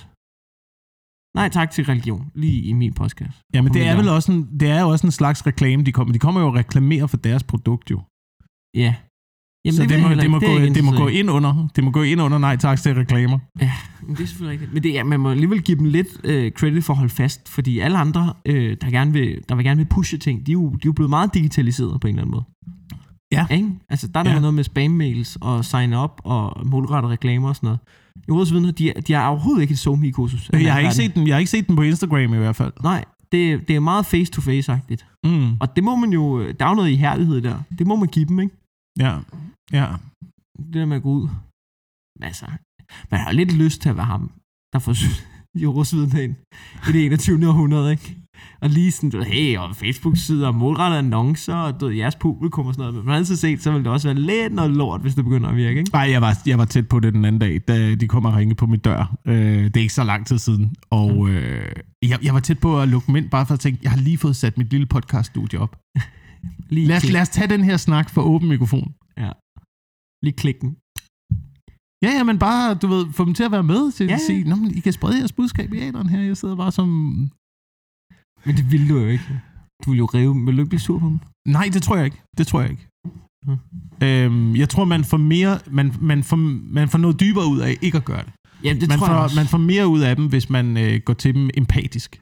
Nej tak til religion. Lige i min podcast. Ja, men på det er vel også en, det er jo også en slags reklame, de kommer. De kommer jo og reklamerer for deres produkt, jo. Ja. Jamen, så det, vil må, det, må heller gå, det må gå ind under. Det må gå ind under nej tak til reklamer. Men det er selvfølgelig rigtigt. Men det, er, man må alligevel give dem lidt øh, credit for at holde fast, fordi alle andre, øh, der, gerne vil, der vil gerne vil pushe ting, de er, jo, de er jo blevet meget digitaliseret på en eller anden måde. Ja. Ikke? Altså, der er der Ja. ja. noget med spam-mails og sign-up og målrettede reklamer og sådan noget. Jehovas vidner, de, er- de er overhovedet ikke et somi kursus Jeg har, ikke set den, jeg har ikke set den på Instagram i hvert fald. Nej, det, det er meget face-to-face-agtigt. Mm. Og det må man jo, der er jo noget i herlighed der. Det må man give dem, ikke? Ja. Ja. Det der med at gå ud. Altså, man har lidt lyst til at være ham, der får, i rusviden i det 21. århundrede, ikke? Og lige sådan, du hey, og Facebook-sider og målrettede annoncer, og du jeres publikum og sådan noget. Men man altid set, så vil det også være lidt noget lort, hvis det begynder at virke, ikke? Nej, jeg var, jeg var tæt på det den anden dag, da de kom og ringe på min dør. Øh, det er ikke så lang tid siden. Og øh, jeg, jeg var tæt på at lukke dem ind, bare for at tænke, jeg har lige fået sat mit lille podcast-studie op. Lige Lad os, lad os tage den her snak for åben mikrofon. Lige klik den. Ja, ja, men bare, du ved, få dem til at være med til Ja, at ja. sige, Nå, men I kan sprede jeres budskab i æderen her. Jeg sidder bare som... Men det ville du jo ikke. Du ville jo rive. Vil du ikke blive sur på dem? Nej, det tror jeg ikke. Det tror jeg ikke. Hmm. Øhm, jeg tror, man får mere, man, man, får, man får noget dybere ud af ikke at gøre det. Ja, det man, tror får, jeg også. man får mere ud af dem, hvis man øh, går til dem empatisk.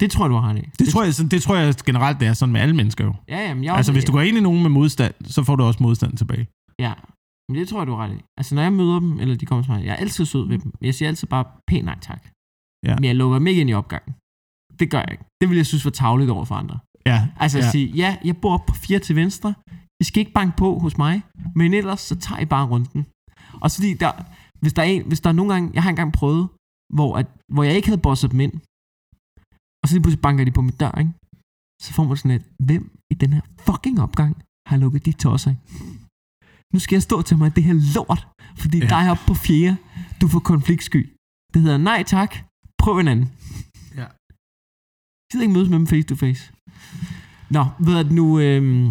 Det tror jeg, du har ret i. Det, det, tror jeg, det tror jeg generelt, det er sådan med alle mennesker jo. Ja, ja, men jeg Altså, hvis du går ind i nogen med modstand, så får du også modstand tilbage. Ja, men det tror jeg, du har ret i. Altså, når jeg møder dem, eller de kommer til mig, jeg er altid sød ved dem. Jeg siger altid bare pænt nej tak. Ja. Men jeg lukker dem ikke ind i opgangen. Det gør jeg ikke. Det vil jeg synes var tavligt over for andre. Ja, Altså at ja. sige, ja, jeg bor på fire til venstre. I skal ikke banke på hos mig. Men ellers, så tager I bare runden. Og så fordi, der, hvis, der er en, hvis der er nogle gange, jeg har engang prøvet, hvor, at, hvor jeg ikke havde bosset dem ind, og så lige pludselig banker de på min dør, ikke? så får man sådan et, hvem i den her fucking opgang har lukket de tosser? Nu skal jeg stå til mig det her lort, fordi ja. dig oppe på fjerde, du får konfliktsky. Det hedder nej tak, prøv en anden. Gider ikke mødes med dem face to face. Nå, ved du nu, øhm,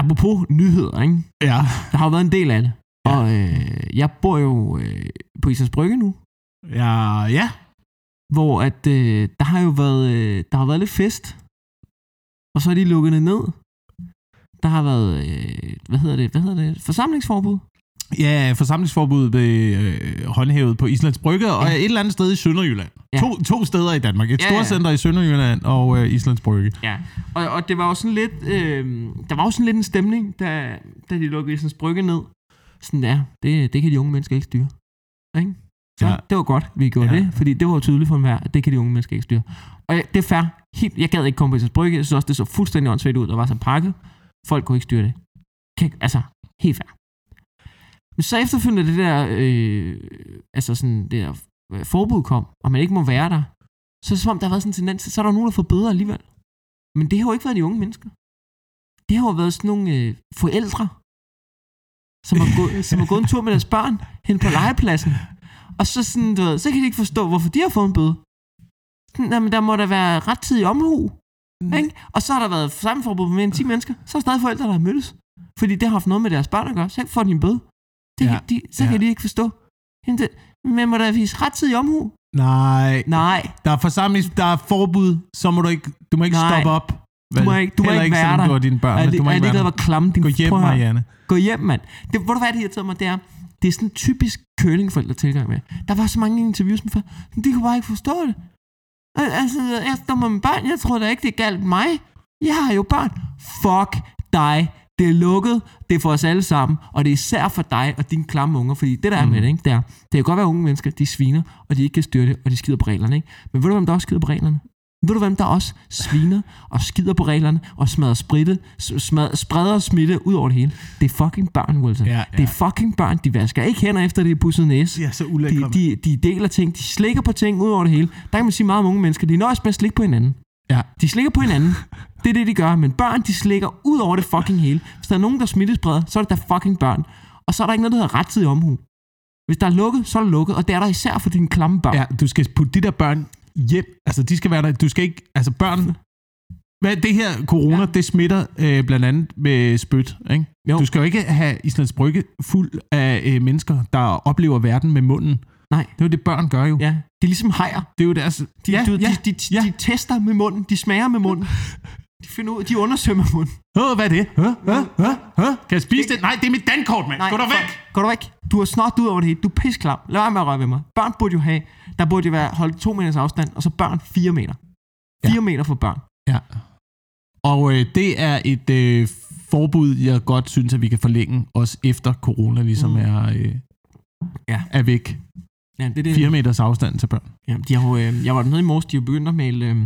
apropos nyheder, ikke? Ja. Der har jo været en del af det. Ja. Og øh, jeg bor jo øh, på Islands Brygge nu, Ja, ja. hvor at, øh, der har jo været, øh, der har været lidt fest, og så er de lukket ned. Der har været, øh, hvad hedder det, hvad hedder det, forsamlingsforbud. Ja, forsamlingsforbuddet blev øh, håndhævet på Islands Brygge, og Ja. et eller andet sted i Sønderjylland. Ja. To, to steder i Danmark. Et Ja, ja, ja. storcenter i Sønderjylland og øh, Islands Brygge. Ja, og, og det var jo sådan lidt, øh, der var jo sådan lidt en stemning, da, da de lukkede Islands Brygge ned. Sådan ja, det, det kan de unge mennesker ikke styre. Ikke? Så Ja. det var godt, vi gjorde Ja. det, fordi det var jo tydeligt for enhver, at det kan de unge mennesker ikke styre. Og det er fair. Helt, jeg gad ikke komme på Islands Brygge. Jeg synes også, det så fuldstændig åndssvagt ud, der var så pakket. Folk kunne ikke styre det. Kan, altså, helt fair. Men så efterfølgende det der, øh, altså sådan, det der øh, forbud kom, og man ikke må være der, så er det som om, der har været sådan en tendens, så er der nogen, der får bøder alligevel. Men det har jo ikke været de unge mennesker. Det har jo været sådan nogle øh, forældre, som har, gået, som har gået en tur med deres børn hen på legepladsen. Og så, sådan, du ved, så kan de ikke forstå, hvorfor de har fået en bøde. Jamen, der må der være rettidig omhu. Ikke? Og så har der været sammenforbud med mere end 10 mennesker. Så er der stadig forældre, der har mødtes. Fordi det har haft noget med deres børn at gøre. Så får de en bøde. Det, Ja, de, så ja. kan de ikke forstå. Jamen, det, men må der vise rettidig omhu? Nej, Nej, der er forsamlings, der er forbud, så må du ikke, du må ikke Nej. stoppe op. Du må ikke- du må Heller ikke være der. du dine børn. er det, du må er ikke ikke være der. klamme? Din, Gå hjem, prøv. Marianne. Gå hjem, mand. Det, hvor du hvad det irriterede mig, det er, det er sådan en typisk curlingforældre tilgang med. Der var så mange interviews med far. De kunne bare ikke forstå det. Al- Altså, jeg står med mine børn. Jeg tror da ikke, det er galt mig. Jeg har jo børn. Fuck dig. Det er lukket. Det er for os alle sammen. Og det er især for dig og dine klamme unger. Fordi det der er Mm. med det, ikke? Det, er, det kan godt være unge mennesker, de sviner, og de ikke kan styre det, og de skider på reglerne. Ikke? Men ved du, hvem der også skider på reglerne? Ved du, hvem der også sviner og skider på reglerne og smadrer spritte, smadrer, spreder smitte ud over det hele? Det er fucking børn, Wilson. Ja, Det er fucking børn. De vasker ikke hænder efter det er pusset næse. Ja, så ulækre. De, de, de deler ting. De slikker på ting ud over det hele. Der kan man sige meget om unge mennesker. De nøjes med at slikke på hinanden. Ja. De slikker på hinanden. Det er det, de gør. Men børn, de slikker ud over det fucking hele. Hvis der er nogen, der smittespreder, så er det da fucking børn. Og så er der ikke noget, der hedder rettidig omhu. Hvis der er lukket, så er det lukket. Og det er der især for dine klamme børn. Ja, du skal putte de der børn hjem. Altså, de skal være der. Du skal ikke... Altså, børn... Hvad, det her corona, ja. Det smitter øh, blandt andet med spyt, ikke? Jo. Du skal jo ikke have Islands Brygge fuld af øh, mennesker, der oplever verden med munden. Nej. Det er jo det, børn gør jo. Ja, det er ligesom hajer. Det er jo deres... De, ja, du, ja. de, de, de, ja. de tester med munden. De smager med munden. De finder ud, de undersøger med munden. Hvad er det? Hæ? Hæ? Hæ? Hæ? Kan jeg spise det? Nej, det er mit dankort, mand. Gå da væk! Gå du væk. Du har snot ud over det hele. Du er pisklam. Lad være med at røre ved mig. Børn burde jo have, der burde jo være holdt to meters afstand, og så børn 4 meter. 4 ja. meter for børn. Ja. Og øh, det er et øh, forbud, jeg godt synes, at vi kan forlænge, også efter corona ligesom mm. Er, øh, Ja. er væk. Ja, det er det. 4 meters afstand til børn. Ja, de har jo, øh, jeg var dernede i morges, de jo begyndt at male øh,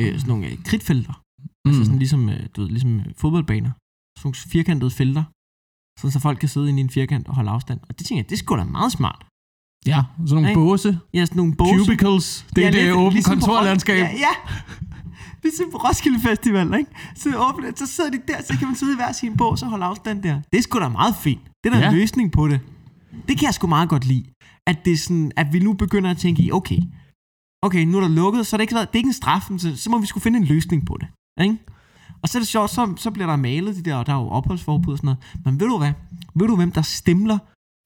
øh, sådan nogle øh, kridtfelter. Mm. Altså sådan ligesom, øh, du ved, ligesom øh, fodboldbaner. Sådan nogle firkantede felter. Sådan så folk kan sidde inde i en firkant og holde afstand. Og det tænker jeg, det sgu da meget smart. Ja, sådan nogle Ikke? båse. Ja, sådan nogle båse. Cubicles. Det er Ja, det lidt åbne ligesom kontorlandskab. Ja, ja. Ligesom på Roskilde Festival, ikke? Så, åbne, så sidder de der, så kan man sidde i hver sin bås og holde afstand der. Det er sgu da meget fint. Det er da Ja. en løsning på det. Det kan jeg sgu meget godt lide. At, det er sådan, at vi nu begynder at tænke i, okay, okay, nu er der lukket, så er det ikke, det er ikke en straf, så, så må vi skulle finde en løsning på det. Ikke? Og så er det sjovt, så, så bliver der malet de der, og der er jo opholdsforbud og sådan noget. Men ved du hvad? Ved du hvem der stemler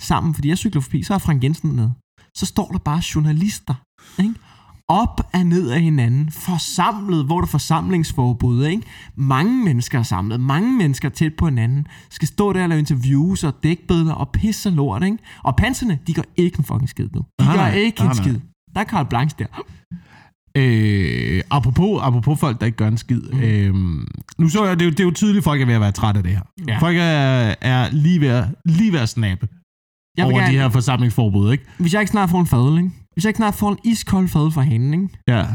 sammen? Fordi jeg cykler forbi, så er Frank Jensen nede. Så står der bare journalister, ikke? op og ned af hinanden, forsamlet, hvor der er forsamlingsforbud, ikke? Mange mennesker er samlet, mange mennesker er tæt på hinanden, skal stå der og lave interviews og dækbilleder og pisse og lort, ikke? Og panserne, de gør ikke en fucking skid nu. De Nej, gør nej. ikke Nej, en skid. Der er Karl Blanche der. Øh, apropos, apropos folk, der ikke gør en skid. Mm. Øh, nu så jeg, det er, jo, det er jo tydeligt, at folk er ved at være trætte af det her. Ja. Folk er, er lige, ved at, lige ved at snappe Jeg over gerne, de her forsamlingsforbud, ikke? Hvis jeg ikke snart får en fadel, ikke? Hvis jeg ikke snart får en iskold fadel fra hende, ikke? Ja.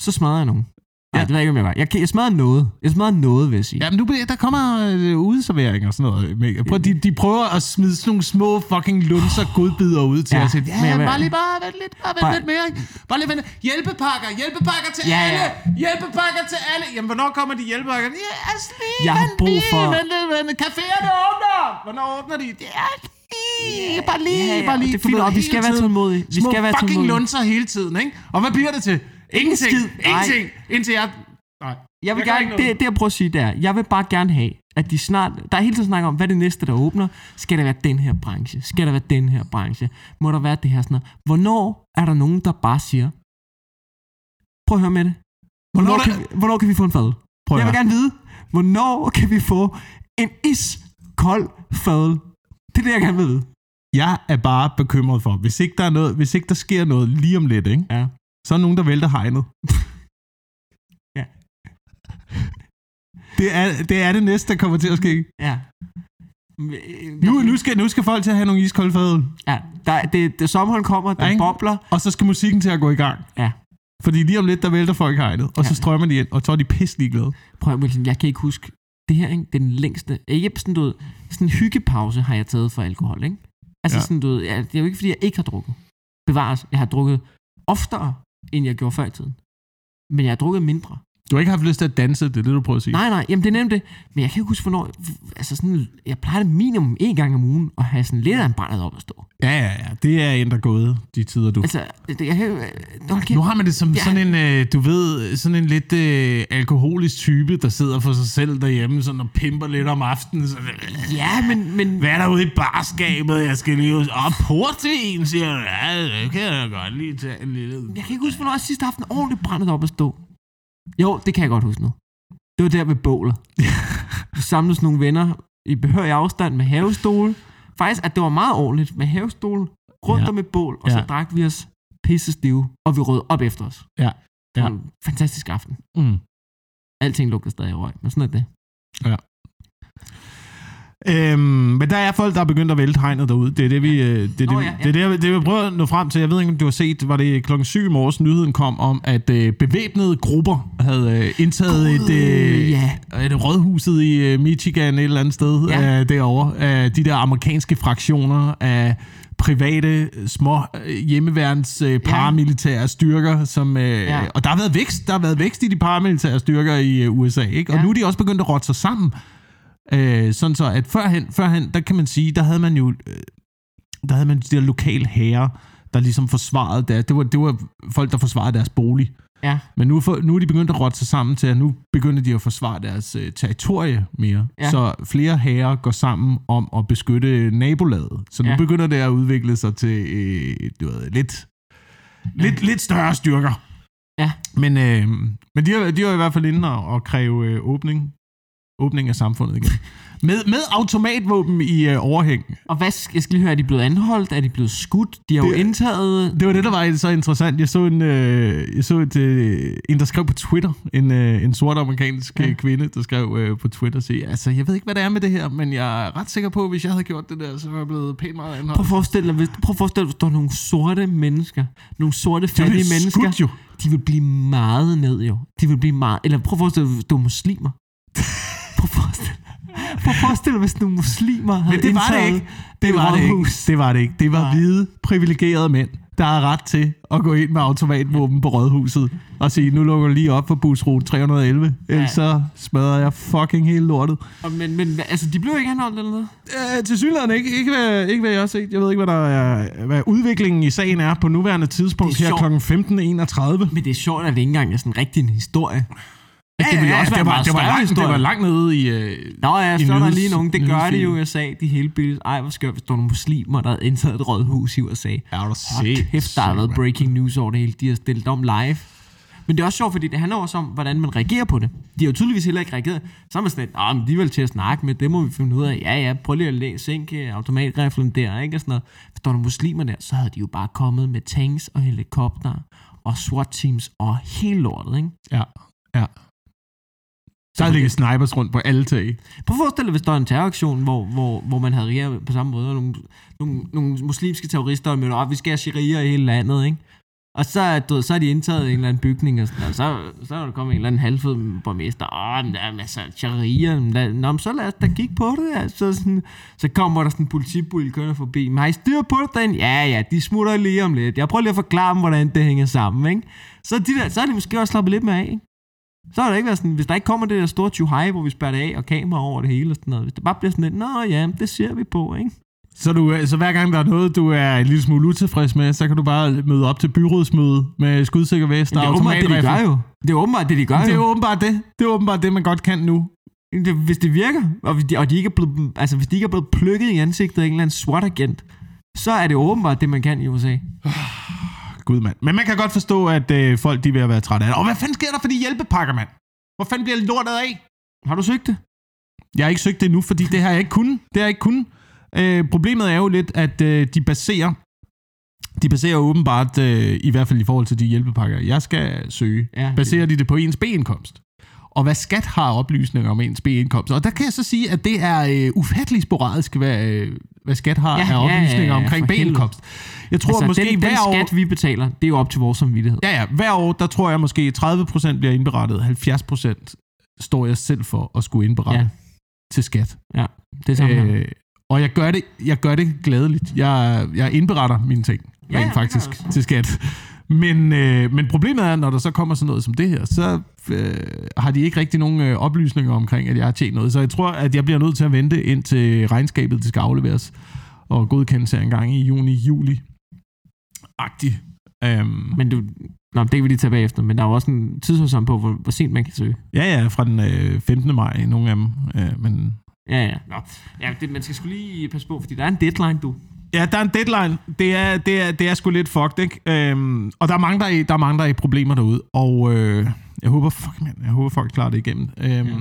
Så smadrer jeg nogen. Ja. det ved jeg ikke, om jeg var. Jeg, jeg smadrer noget. Jeg smadrer noget, vil jeg sige. Jamen, nu, bliver- der kommer øh, udeservering og sådan noget. Med. Prøv, de, de prøver at smide sådan nogle små fucking lunser godbidder ud til Ja. ja. os. Men Ja, jeg vil- bare lige bare vent lidt, bare vent Bare- lidt mere. ikke? Bare lige vent. Hjælpepakker, hjælpepakker til Ja, ja. alle. Hjælpepakker til alle. Jamen, hvornår kommer de hjælpepakker? Ja, altså lige, Jeg har vent brug for- Vent lidt, vent lidt. Caféerne åbner. Hvornår åbner de? Det er lige, bare lige, Ja, ja, bare lige. det er fint du nok. Vi skal være tålmodige. Vi Små skal være fucking tålmodige. lunser hele tiden, ikke? Og hvad bliver det til? Ingenting. skid. Nej. Ingenting. Indtil jeg... Nej. Jeg vil Jeg gerne, det, det jeg prøver at sige, det er, jeg vil bare gerne have, at de snart, der er hele tiden snak om, hvad det næste, der åbner? Skal der være den her branche? Skal der være den her branche? Må der være det her sådan noget? Hvornår er der nogen, der bare siger, prøv at høre med det. Hvornår, Hvornår kan, der- vi, hvornår kan vi få en fadel? Prøv Jeg vil gerne vide, hvornår kan vi få en iskold fadel? Det er det, jeg gerne vil vide. Jeg er bare bekymret for, hvis ikke der, er noget, hvis ikke der sker noget lige om lidt, ikke? Ja. Så er der nogen, der vælter hegnet. Ja. Det er, det er det næste, der kommer til at ske. Ja. Nu, nu, skal, nu skal folk til at have nogle iskolde fadøl, Ja, der, det, det, sommeren kommer, den Ikke? bobler. og så skal musikken til at gå i gang. Ja. Fordi lige om lidt, der vælter folk hegnet, og så Ja. strømmer de ind, og så er de pisselig glade. Prøv at Wilson, jeg kan ikke huske, det her, ikke? det er den længste, ikke sådan, du ved, sådan en hyggepause har jeg taget for alkohol, ikke? Altså Ja. ja. sådan, du ved, ja, det er jo ikke, fordi jeg ikke har drukket. Bevares, jeg har drukket oftere, end jeg gjorde før i tiden. Men jeg har drukket mindre. Du har ikke haft lyst til at danse, det er det, du prøver at sige. Nej, nej, jamen det er nemt det. Men jeg kan ikke huske, hvornår... Altså sådan, jeg plejer det minimum en gang om ugen at have sådan lidt af en brændet op at stå. Ja, ja, ja. Det er ændret gået, de tider, du... Altså, det, jeg kan kæft. Nu har man det som Ja. sådan en, øh, du ved, sådan en lidt øh, alkoholisk type, der sidder for sig selv derhjemme sådan og pimper lidt om aftenen. Så, Ja, men... men Hvad er der ude i barskabet? Jeg skal lige. Åh, portvin, siger du. Ja, det kan jeg godt lige tage en lille... Jeg kan ikke huske, hvornår jeg sidst har haft en ordentlig brændet op at stå. Jo, det kan jeg godt huske nu. Det var der ved bålet. Vi samledes nogle venner i behørig afstand med havestole. Faktisk, at det var meget ordentligt med havestole rundt Ja. ja. om et bål, og så Ja. drak vi os pisse stive, og vi rød op efter os. Ja. Det var Ja. en fantastisk aften. Mm. Alting lugter stadig røg, men sådan er det. Øhm, men der er folk, der er begyndt at vælte hegnet derude. Det er det, vi, øh, det, er Nå, det, ja, det, er det, det, vi prøver at nå frem til. Jeg ved ikke, om du har set, var det klokken 7 i morges, nyheden kom om, at øh, bevæbnede grupper havde øh, indtaget God, et, øh, ja. et rådhuset i øh, Michigan et eller andet sted Ja. øh, derovre. Øh, de der amerikanske fraktioner af private, små øh, hjemmeværns øh, paramilitære styrker, som, øh, Ja. og der har været vækst, der har været vækst i de paramilitære styrker i øh, USA, ikke? Og Ja. nu er de også begyndt at rotte sig sammen. Øh, sådan så, at førhen, førhen, der kan man sige, der havde man jo, øh, der havde man de der lokale herrer, der ligesom forsvarede deres, det var, det var folk, der forsvarede deres bolig. Ja, Men nu, for, nu er de begyndt at rotte sig sammen til, at nu begynder de at forsvare deres øh, territorie mere. Ja. Så flere herrer går sammen om at beskytte nabolaget. Så nu Ja. begynder det at udvikle sig til øh, du ved, lidt, lidt, lidt større styrker. Ja. Men, øh, men de, de er i hvert fald inde og, og kræve øh, åbning, åbning af samfundet igen. med, med automatvåben i øh, overhæng. og hvad, skal- jeg skal lige høre, er de blevet anholdt? Er de blevet skudt? De har jo Det- indtaget... Det var det, der var så interessant. Jeg så en, øh, jeg så et, øh, en der skrev på Twitter, en, øh, en sort amerikansk Ja. ja. kvinde, der skrev øh, på Twitter, sige, altså jeg ved ikke, hvad det er med det her, men jeg er ret sikker på, at hvis jeg havde gjort det der, så var jeg blevet pænt meget Prøv anholdt. at forestille dig, hvis, prøv at forestille dig, hvis der er nogle sorte mennesker, nogle sorte fattige mennesker, jo. de vil blive meget ned jo. De vil blive meget, eller prøv at forestille dig, hvis du er muslimer. Prøv at forestille. Prøv at forestille dig, hvis nogle muslimer havde Men det var det ikke. Det var det ikke. Det var det ikke. Det var Nej. hvide, privilegerede mænd, der har ret til at gå ind med automatvåben på rådhuset og sige, nu lukker jeg lige op for busrute 311, ellers så smadrer jeg fucking hele lortet. Og Men, men altså, de blev ikke anholdt eller noget? Øh, til synligheden ikke. Ikke hvad, ikke hvad jeg har set. Jeg ved ikke, hvad, der er, hvad udviklingen i sagen er på nuværende tidspunkt er her kl. 15.31. Men det er sjovt, at det ikke engang er sådan rigtig en historie. Altså, det ville jo også være det en var, meget det, var langt, det var langt nede i... Øh, Nå ja, i så er der lige nogen, det gør det jo i. USA, de hele billeder. Ej, hvor skørt, hvis der var nogle muslimer, der havde indtaget et rådhus i USA. er du Hold kæft, der har været breaking news over det hele. De har stillet om live. Men det er også sjovt, fordi det handler også om, hvordan man reagerer på det. De har jo tydeligvis heller ikke reageret. Så er man sådan lidt, "Nå, men de er vel til at snakke med, det må vi finde ud af. Ja, ja, prøv lige at læ- sænke automatriflen der, ikke? Og sådan noget. Hvis der var muslimer der, så havde de jo bare kommet med tanks og helikopter og SWAT-teams og hele lortet, ikke? Ja, ja. Der ligger snipers rundt på alle tag. Prøv at forestille dig, hvis der er en terroraktion, hvor, hvor, hvor man havde riger på samme måde, og nogle, nogle, nogle muslimske terrorister mødte op, ah, vi skal have sharia i hele landet, ikke? Og så, du ved, så har de indtaget en eller anden bygning, og, sådan, og så, så er der kommet en eller anden halvfed borgmester. Åh, men der er masser af sharia. men Nå, men så lad os da kigge på det. Altså, sådan, så kommer der sådan en politibul kørende forbi. Men har I styr på det derinde? Ja, ja, de smutter lige om lidt. Jeg prøver lige at forklare dem, hvordan det hænger sammen, ikke? Så, de der, så er de måske også slappet lidt mere af, ikke? Så har der ikke været sådan, hvis der ikke kommer det der store tjuhej, hvor vi spærrer det af og kamera over det hele og sådan noget. Hvis det bare bliver sådan lidt, nå ja, det ser vi på, ikke? Så, du, så hver gang der er noget, du er en lille smule utilfreds med, så kan du bare møde op til byrådsmøde med skudsikker vest og det er åbenbart det, de automatrifle. gør jo. Det er åbenbart det, de gør Det er åbenbart det. Det er åbenbart det, man godt kan nu. Hvis det virker, og, de, og de ikke er blevet, altså, hvis de ikke er blevet plukket i ansigtet af en eller anden SWAT-agent, så er det åbenbart det, man kan i USA. Gud, mand. Men man kan godt forstå, at øh, folk de er ved at være trætte af det. Og hvad fanden sker der for de hjælpepakker, mand? Hvor fanden bliver lortet af? Har du søgt det? Jeg har ikke søgt det endnu, fordi det har jeg ikke kunnet. Det har jeg ikke kunnet. Øh, problemet er jo lidt, at øh, de baserer de baserer åbenbart, øh, i hvert fald i forhold til de hjælpepakker, jeg skal søge, Ja, baserer de det på ens B-indkomst. Og hvad skat har oplysninger om ens B-indkomst. Og der kan jeg så sige, at det er øh, ufatteligt sporadisk, hvad, øh, hvad skat har Ja, af ja, ja, oplysninger ja, omkring. B-indkomst. Jeg tror altså, måske den, den hver år... skat, vi betaler, det er jo op til vores samvittighed. Ja, ja. Hver år, der tror jeg måske 30% bliver indberettet. 70% står jeg selv for at skulle indberette Ja. til skat. Ja, det er samme. Øh, og jeg gør det, jeg gør det glædeligt. Jeg, jeg indberetter mine ting, Ja, rent ja, faktisk, til skat. Men, øh, men problemet er, når der så kommer sådan noget som det her, så øh, har de ikke rigtig nogen øh, oplysninger omkring, at jeg har tjent noget. Så jeg tror, at jeg bliver nødt til at vente indtil regnskabet det skal afleveres og godkendes en gang i juni, juli. Agtig. Um, Men du, nå, det kan vi lige tage bagefter, men der er jo også en tidshorisont på, hvor, hvor sent man kan søge. ja, ja, fra den øh, 15. maj, nogle af dem. Øh, men Ja, ja. Nå. ja det, man skal skulle lige passe på, fordi der er en deadline, du. Ja, der er en deadline. Det er, det er, det er sgu lidt fucked, ikke? Øhm, og der er, mange, der er, der er mange, der er i problemer derude. Og øh, jeg håber, fuck, man, jeg håber, folk klarer det igennem. Øhm, Ja.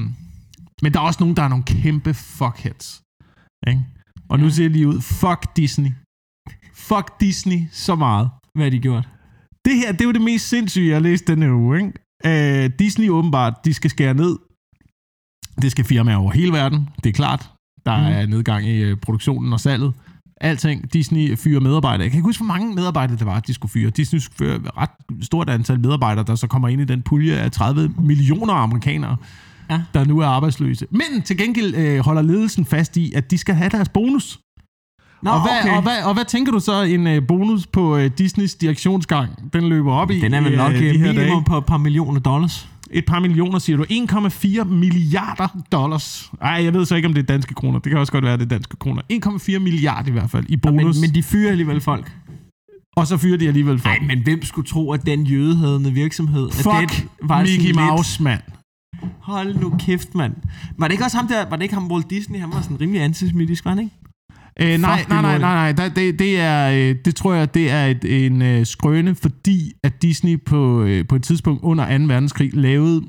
Men der er også nogen, der er nogle kæmpe fuckheads. Ikke? Og nu Ja. ser jeg lige ud. Fuck Disney. Fuck Disney så meget. Hvad har de gjort? Det her, det er jo det mest sindssyge, jeg har læst denne uge. Ikke? Øh, Disney åbenbart, de skal skære ned. Det skal firmaer over hele verden, det er klart. Der mm. er nedgang i øh, produktionen og salget. Alting. Disney fyrer medarbejdere. Jeg kan ikke huske, hvor mange medarbejdere det var, de skulle fyre. Disney skulle fyre et ret stort antal medarbejdere, der så kommer ind i den pulje af 30 millioner amerikanere, Ja. der nu er arbejdsløse. Men til gengæld øh, holder ledelsen fast i, at de skal have deres bonus. Nå, og, hvad, okay. og, hvad, og hvad tænker du så, en øh, bonus på øh, Disneys direktionsgang, den løber op i Den er vel øh, nok de øh, her minimum dage? på et par millioner dollars. Et par millioner, siger du. 1,4 milliarder dollars. Ej, jeg ved så ikke, om det er danske kroner. Det kan også godt være, det er danske kroner. 1,4 milliarder i hvert fald i Men, bonus. men de fyrer alligevel folk. og så fyrer de alligevel folk. Nej, men hvem skulle tro, at den jødehadende virksomhed... at Fuck den var Mickey lidt- Mouse, mand. Hold nu kæft, mand. Var det ikke også ham der, var det ikke ham Walt Disney? Han var sådan rimelig antisemitisk, var han ikke? Øh, nej, nej, nej, nej, nej. Det, det, er, øh, det tror jeg, det er et, en øh, skrøne, fordi at Disney på, øh, på et tidspunkt under 2. verdenskrig lavede,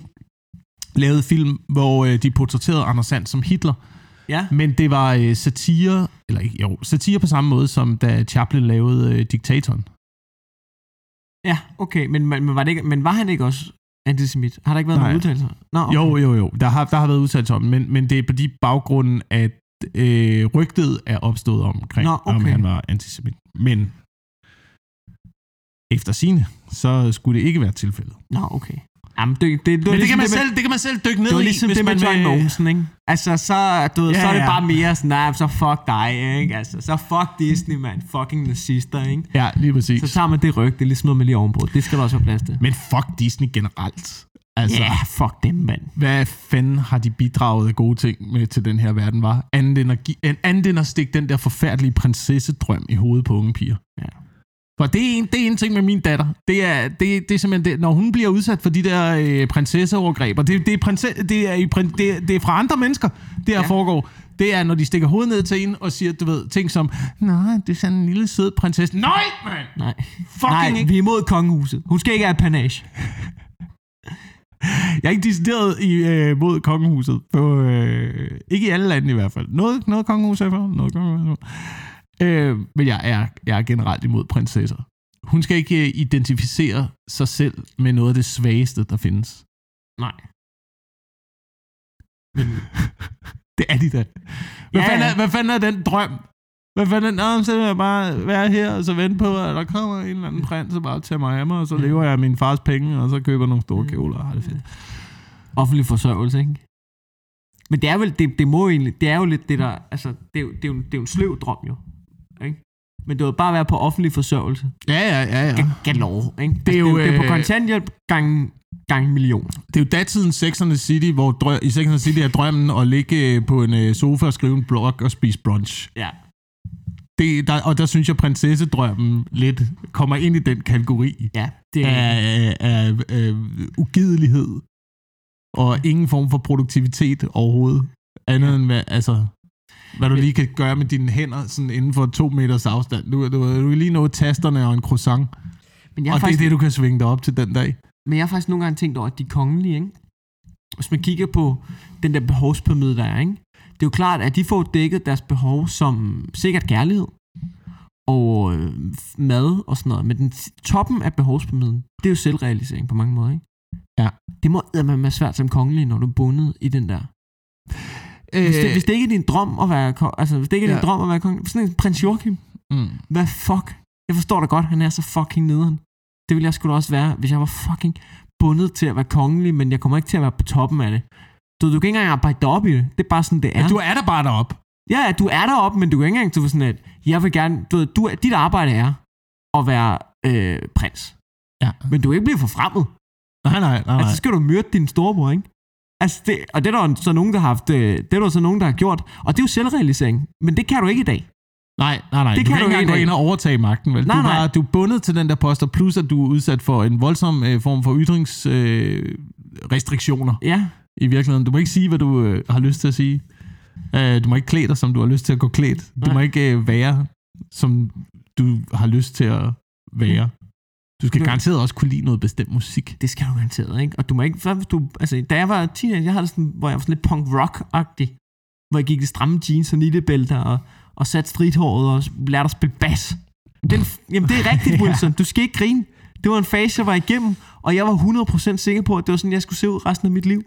lavede film, hvor øh, de portrætterede Anders Sand som Hitler. Ja. Men det var øh, satire, eller ikke, jo, satire på samme måde, som da Chaplin lavede øh, Diktatoren. Ja, okay. Men, men, var det ikke, men var han ikke også antisemit? Har der ikke været Nej. nogen udtalelser? Nå, okay. Jo, jo, jo. Der har, der har været udtalt om, men, men det er på de baggrunden, at øh, rygtet er opstået omkring, Nå, om okay. han var antisemit. Men efter sine, så skulle det ikke være tilfældet. Nå, okay. Jamen, det, det, det, Men det kan, man det, selv, det kan man selv dykke ned det var i, ligesom hvis det med vil- Mogensen, ikke? Altså, så, du ved, Ja, så er det ja. bare mere sådan, nej, så fuck dig, ikke? Altså, så fuck Disney, man. Fucking nazister, ikke? Ja, lige præcis. Så tager man det ryg, det er lige smider man lige ovenpå. Det skal der også være plads til. Men fuck Disney generelt. Altså, Ja, yeah, fuck dem, mand. hvad fanden har de bidraget af gode ting med til den her verden, var? Andet end at, give, andet end at stikke den der forfærdelige prinsessedrøm i hovedet på unge piger. Ja. For det er, en, det er en ting med min datter. Det er, det, det er simpelthen det. Når hun bliver udsat for de der øh, prinsesseovergreb, og det, det, er prinse, det, er i, det, det er fra andre mennesker, det her ja. foregår. Det er, når de stikker hovedet ned til en og siger, du ved, ting som, nej, det er sådan en lille sød prinsesse. Nej, mand! Nej. Fucking Nej, ikke. vi er imod kongehuset. Hun skal ikke have panage. Jeg er ikke decideret i, øh, mod kongehuset. På, øh, ikke i alle lande i hvert fald. Noget, noget kongehus er for, noget kongehus er for. Øh, men jeg er, jeg er generelt imod prinsesser. Hun skal ikke øh, identificere sig selv med noget af det svageste, der findes. Nej. Det er de da. Hvad, Ja, fanden, ja. er, hvad fanden er den drøm? Hvad fanden Nå, så vil jeg bare være her og så vente på, at der kommer en eller anden prins og bare tager mig af mig, og så lever jeg af min fars penge, og så køber nogle store kjoler og har det fedt. Offentlig forsørgelse, ikke? Men det er vel, det, det må jo egentlig, det er jo lidt det der, altså, det er jo, det er jo, det er jo en sløv drøm jo, ikke? Men det vil bare være på offentlig forsørgelse. Ja, ja, ja, ja. Ga- Galore, ikke? Altså, Det er jo, det, er, det er på øh, kontanthjælp gang, gang million. Det er jo datidens Sex and the City, hvor drø- i Sex and the City er drømmen at ligge på en øh, sofa og skrive en blog og spise brunch. Ja. Det, der, og der synes jeg, prinsessedrømmen lidt kommer ind i den kategori Ja, det er... af, af, af ugidelighed og ingen form for produktivitet overhovedet. Andet Ja. end hvad, altså, hvad du lige kan gøre med dine hænder sådan inden for to meters afstand. Du, du, du kan lige nå tasterne og en croissant, Men jeg, og har det er faktisk, det, du kan svinge dig op til den dag. men jeg har faktisk nogle gange tænkt over, at de kongelige, ikke? Hvis man kigger på den der behovspyramide, der er, ikke? Det er jo klart, at de får dækket deres behov som sikkert kærlighed og øh, mad og sådan noget. Men den toppen af behovspyramiden, det er jo selvrealisering på mange måder, ikke? Ja. Det må eddermame være svært som kongelig, når du er bundet i den der. Hvis det, hvis det ikke er din drøm at være altså hvis det ikke er din Øh. Ja. drøm at være kongelig, sådan en prins Joachim, mm. hvad fuck? Jeg forstår da godt, han er så fucking nederen. Det ville jeg sgu da også være, hvis jeg var fucking bundet til at være kongelig, men jeg kommer ikke til at være på toppen af det. Du, du kan ikke engang arbejde dig op i det. Det er bare sådan, det er. Ja, du er der bare deroppe. Ja, ja, du er deroppe, men du kan ikke engang er sådan, at jeg vil gerne, du ved, du, dit arbejde er at være øh, prins. Ja. Men du kan ikke blive forfremmet. Nej, nej, nej. nej. Altså, så skal du myrde din storebror, ikke? Altså, det, og det er der så nogen, der har haft, øh, det er der så nogen, der har gjort. Og det er jo selvrealisering. Men det kan du ikke i dag. Nej, nej, nej. Det du kan kan du ikke engang gå ind og overtage magten, vel? Nej, du, er nej. du er bundet til den der poster, plus at du er udsat for en voldsom øh, form for ytringsrestriktioner øh, restriktioner Ja, i virkeligheden. Du må ikke sige, hvad du øh, har lyst til at sige. Øh, du må ikke klæde dig, som du har lyst til at gå klædt. Du Nej. må ikke øh, være, som du har lyst til at være. Du skal garanteret også kunne lide noget bestemt musik. det skal du garanteret, ikke? Og du må ikke, hvad du, altså, da jeg var teenager, jeg havde det sådan, hvor jeg var sådan lidt punk rock-agtig. Hvor jeg gik i stramme jeans og nittebælter og, og satte stridthåret og lærte at spille bas. Den, jamen, det er rigtigt, Ja. Wilson. Du skal ikke grine. Det var en fase, jeg var igennem, og jeg var 100% sikker på, at det var sådan, jeg skulle se ud resten af mit liv.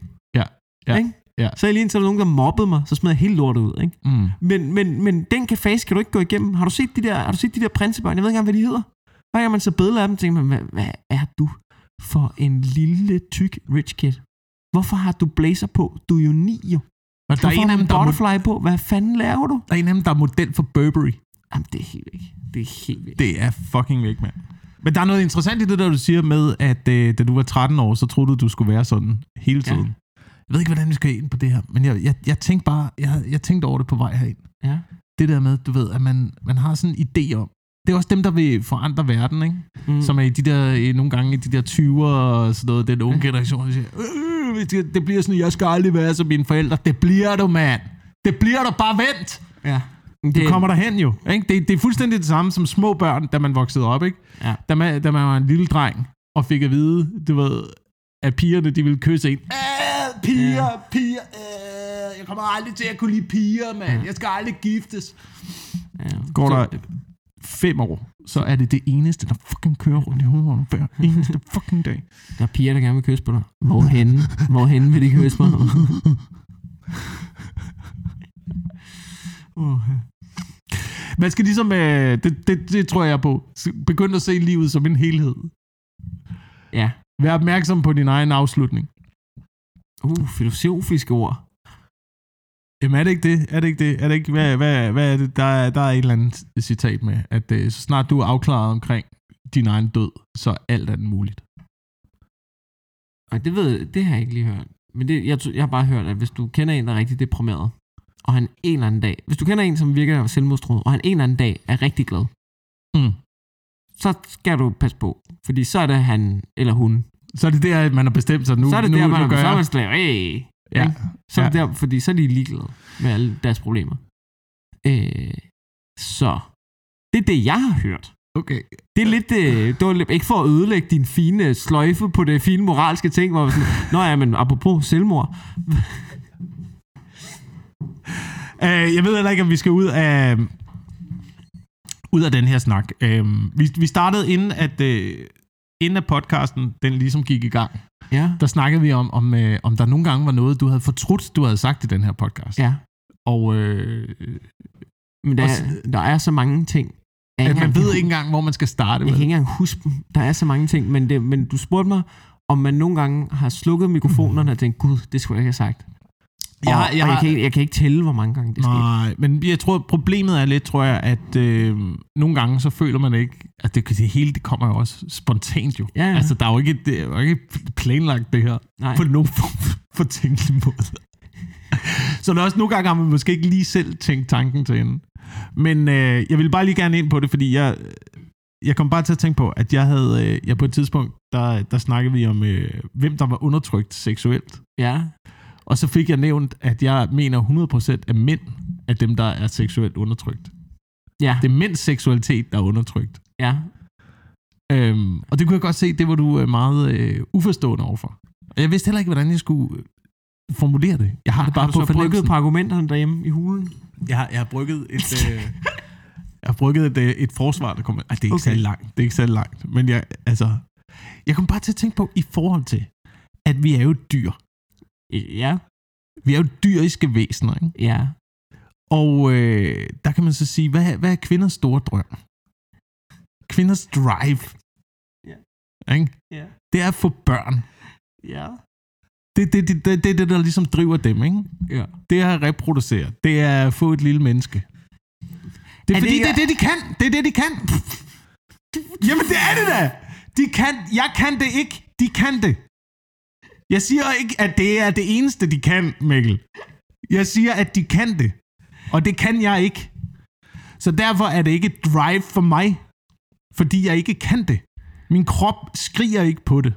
Ja, Ikke? ja. Så lige indtil der var nogen, der mobbede mig, så smed jeg helt lortet ud. Ikke? Mm. Men, men, men den kan fase kan du ikke gå igennem. Har du set de der, har du set de der prinsebørn? Jeg ved ikke engang, hvad de hedder. Hver gang man så billeder af dem, tænker man, hvad, hvad er du for en lille, tyk rich kid? Hvorfor har du blazer på? Du er jo ni, jo. Og der er, en af dem, der er, butterfly på? Hvad fanden laver du? der er en af dem, der er model for Burberry. Jamen, det er helt væk. Det er helt væk. Det er fucking væk, mand. Men der er noget interessant i det, der du siger med, at øh, da du var 13 år, så troede du, du skulle være sådan hele Ja. Jeg ved ikke, hvordan vi skal ind på det her, men jeg, jeg, jeg tænkte bare, jeg, jeg tænkte over det på vej herind. Ja. Det der med, du ved, at man, man har sådan en idé om, det er også dem, der vil forandre verden, ikke? Mm. Som er i de der, nogle gange i de der 20'er og sådan noget, den unge generation, der siger, øh, det, det bliver sådan, jeg skal aldrig være som mine forældre. Det bliver du, mand. Det bliver du, bare vent. ja. Du Det, kommer derhen jo. Ikke? Det, det er fuldstændig det samme som små børn, da man voksede op. Ikke? Ja. Da, man, da man var en lille dreng og fik at vide, du ved, at pigerne de ville kysse en. Æh, piger, Ja. piger. Øh, jeg kommer aldrig til at kunne lide piger, mand. Ja. Jeg skal aldrig giftes. ja. Går Så- der fem år, så er det det eneste, der fucking kører rundt i hovedet hver eneste fucking dag. Der er piger, der gerne vil kysse på dig. Hvorhenne? Hvorhenne vil de kysse på dig? uh. Man skal ligesom, øh, det, det, det tror jeg på, begynde at se livet som en helhed. Ja. Vær opmærksom på din egen afslutning. Uh, filosofiske ord. Jamen er det ikke det? Er det ikke det? Er det ikke, hvad, hvad, hvad er det? Der er, der er et eller andet citat med, at øh, så snart du er afklaret omkring din egen død, så er alt andet muligt. Og det ved det har jeg ikke lige hørt. Men det, jeg, jeg har bare hørt, at hvis du kender en, der er rigtig deprimeret, og han en eller anden dag, hvis du kender en, som virker selvmordstroet, og han en eller anden dag er rigtig glad, Mm. Så skal du passe på. Fordi så er det han eller hun. Så er det der, at man har bestemt sig nu. så er det nu, der, man, jeg. man slet, hey, Ja. ikke? Så er det Ja. der, fordi så er de ligeglade med alle deres problemer. Øh, så det er det, jeg har hørt. Okay. Det er lidt, øh, det var lidt, ikke for at ødelægge din fine sløjfe på det fine moralske ting, hvor sådan, Nå ja, men apropos selvmord. Uh, jeg ved heller ikke, om vi skal ud af, ud af den her snak. Uh, vi, vi startede inden, at, uh, inden at podcasten den ligesom gik i gang. Ja. Der snakkede vi om, om, uh, om der nogle gange var noget, du havde fortrudt, du havde sagt i den her podcast. Ja. Og uh, Men der, Også- er, der er så mange ting. jeg at man ved kan- ikke engang, hvor man skal starte. Jeg vel? kan ikke engang huske dem. Der er så mange ting. Men, det, men du spurgte mig, om man nogle gange har slukket mikrofonerne og tænkt, gud, det skulle jeg ikke have sagt. Jeg har- jeg har- jeg, kan, ikke- jeg kan ikke tælle, hvor mange gange det skete. Nej, men jeg tror, problemet er lidt, tror jeg, at øh, nogle gange så føler man ikke, at det, det hele det kommer jo også spontant jo. Ja, ja. Altså, der er jo ikke, det er jo ikke planlagt det her Nej. på nogen form for tænkelig måde. så der er også nogle gange, har man måske ikke lige selv tænkt tanken til ende. Men øh, jeg vil bare lige gerne ind på det, fordi jeg, jeg kom bare til at tænke på, at jeg havde, øh, jeg på et tidspunkt, der, der snakkede vi om, øh, hvem der var undertrykt seksuelt. Ja. Og så fik jeg nævnt, at jeg mener 100% af mænd er dem, der er seksuelt undertrykt. Ja. Det er mænds seksualitet, der er undertrykt. ja. Øhm, og det kunne jeg godt se, det var du øh, meget øh, uforstående overfor. Og jeg vidste heller ikke, hvordan jeg skulle øh, formulere det. Jeg har det bare har du på så brygget på argumenterne derhjemme i hulen? Jeg har, jeg har brygget et... Øh, jeg har brygget et, øh, et forsvar, der kommer... Ej, det er ikke okay. særlig langt. Det er ikke særlig langt. Men jeg, altså... Jeg kom bare til at tænke på, i forhold til, at vi er jo dyr. Ja. Vi er jo dyriske væsener, ikke? Ja. Og øh, der kan man så sige, hvad, hvad er kvinders store drøm? Kvinders drive. Ja. Ikke? Ja. Det er at få børn. Ja. Det er det, det, det, det, det, der ligesom driver dem. Ikke? Ja. Det er at reproducere. Det er at få et lille menneske. Det er, Er fordi, det det, ikke- det er det, de kan. Det er det, de kan. Jamen, det er det da. De kan. Jeg kan det ikke. De kan det. Jeg siger ikke, at det er det eneste, de kan, Mikkel. Jeg siger, at de kan det. Og det kan jeg ikke. Så derfor er det ikke drive for mig. Fordi jeg ikke kan det. Min krop skriger ikke på det.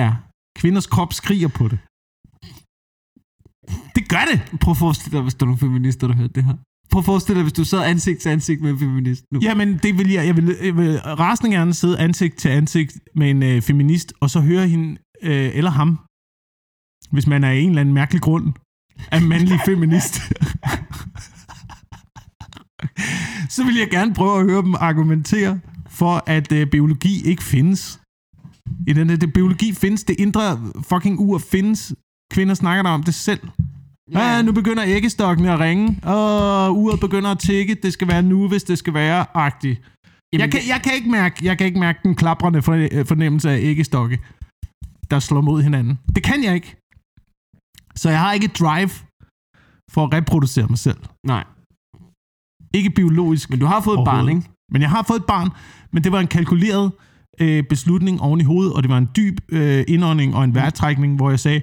Ja. Kvinders krop skriger på det. Det gør det. Prøv at forestille dig, hvis der er nogle feminister, der hørte det her. Prøv at forestille dig, hvis du sad ansigt til ansigt med en feminist nu. Jamen, det vil jeg. Jeg vil, jeg vil rasende gerne sidde ansigt til ansigt med en øh, feminist, og så høre hende, øh, eller ham, hvis man er af en eller anden mærkelig grund, er mandlig feminist. så vil jeg gerne prøve at høre dem argumentere for, at øh, biologi ikke findes. I den her, det biologi findes, det indre fucking ur findes. Kvinder snakker der om det selv. Ja. Ah, nu begynder æggestokken at ringe, og uret begynder at tikke. Det skal være nu, hvis det skal være agtigt. Jeg kan, jeg, kan ikke mærke, jeg kan ikke mærke den klaprende for- fornemmelse af æggestokke, der slår mod hinanden. Det kan jeg ikke. Så jeg har ikke et drive for at reproducere mig selv. Nej. Ikke biologisk. Men du har fået et barn, ikke? Men jeg har fået et barn, men det var en kalkuleret øh, beslutning oven i hovedet, og det var en dyb øh, indånding og en vejrtrækning, hvor jeg sagde,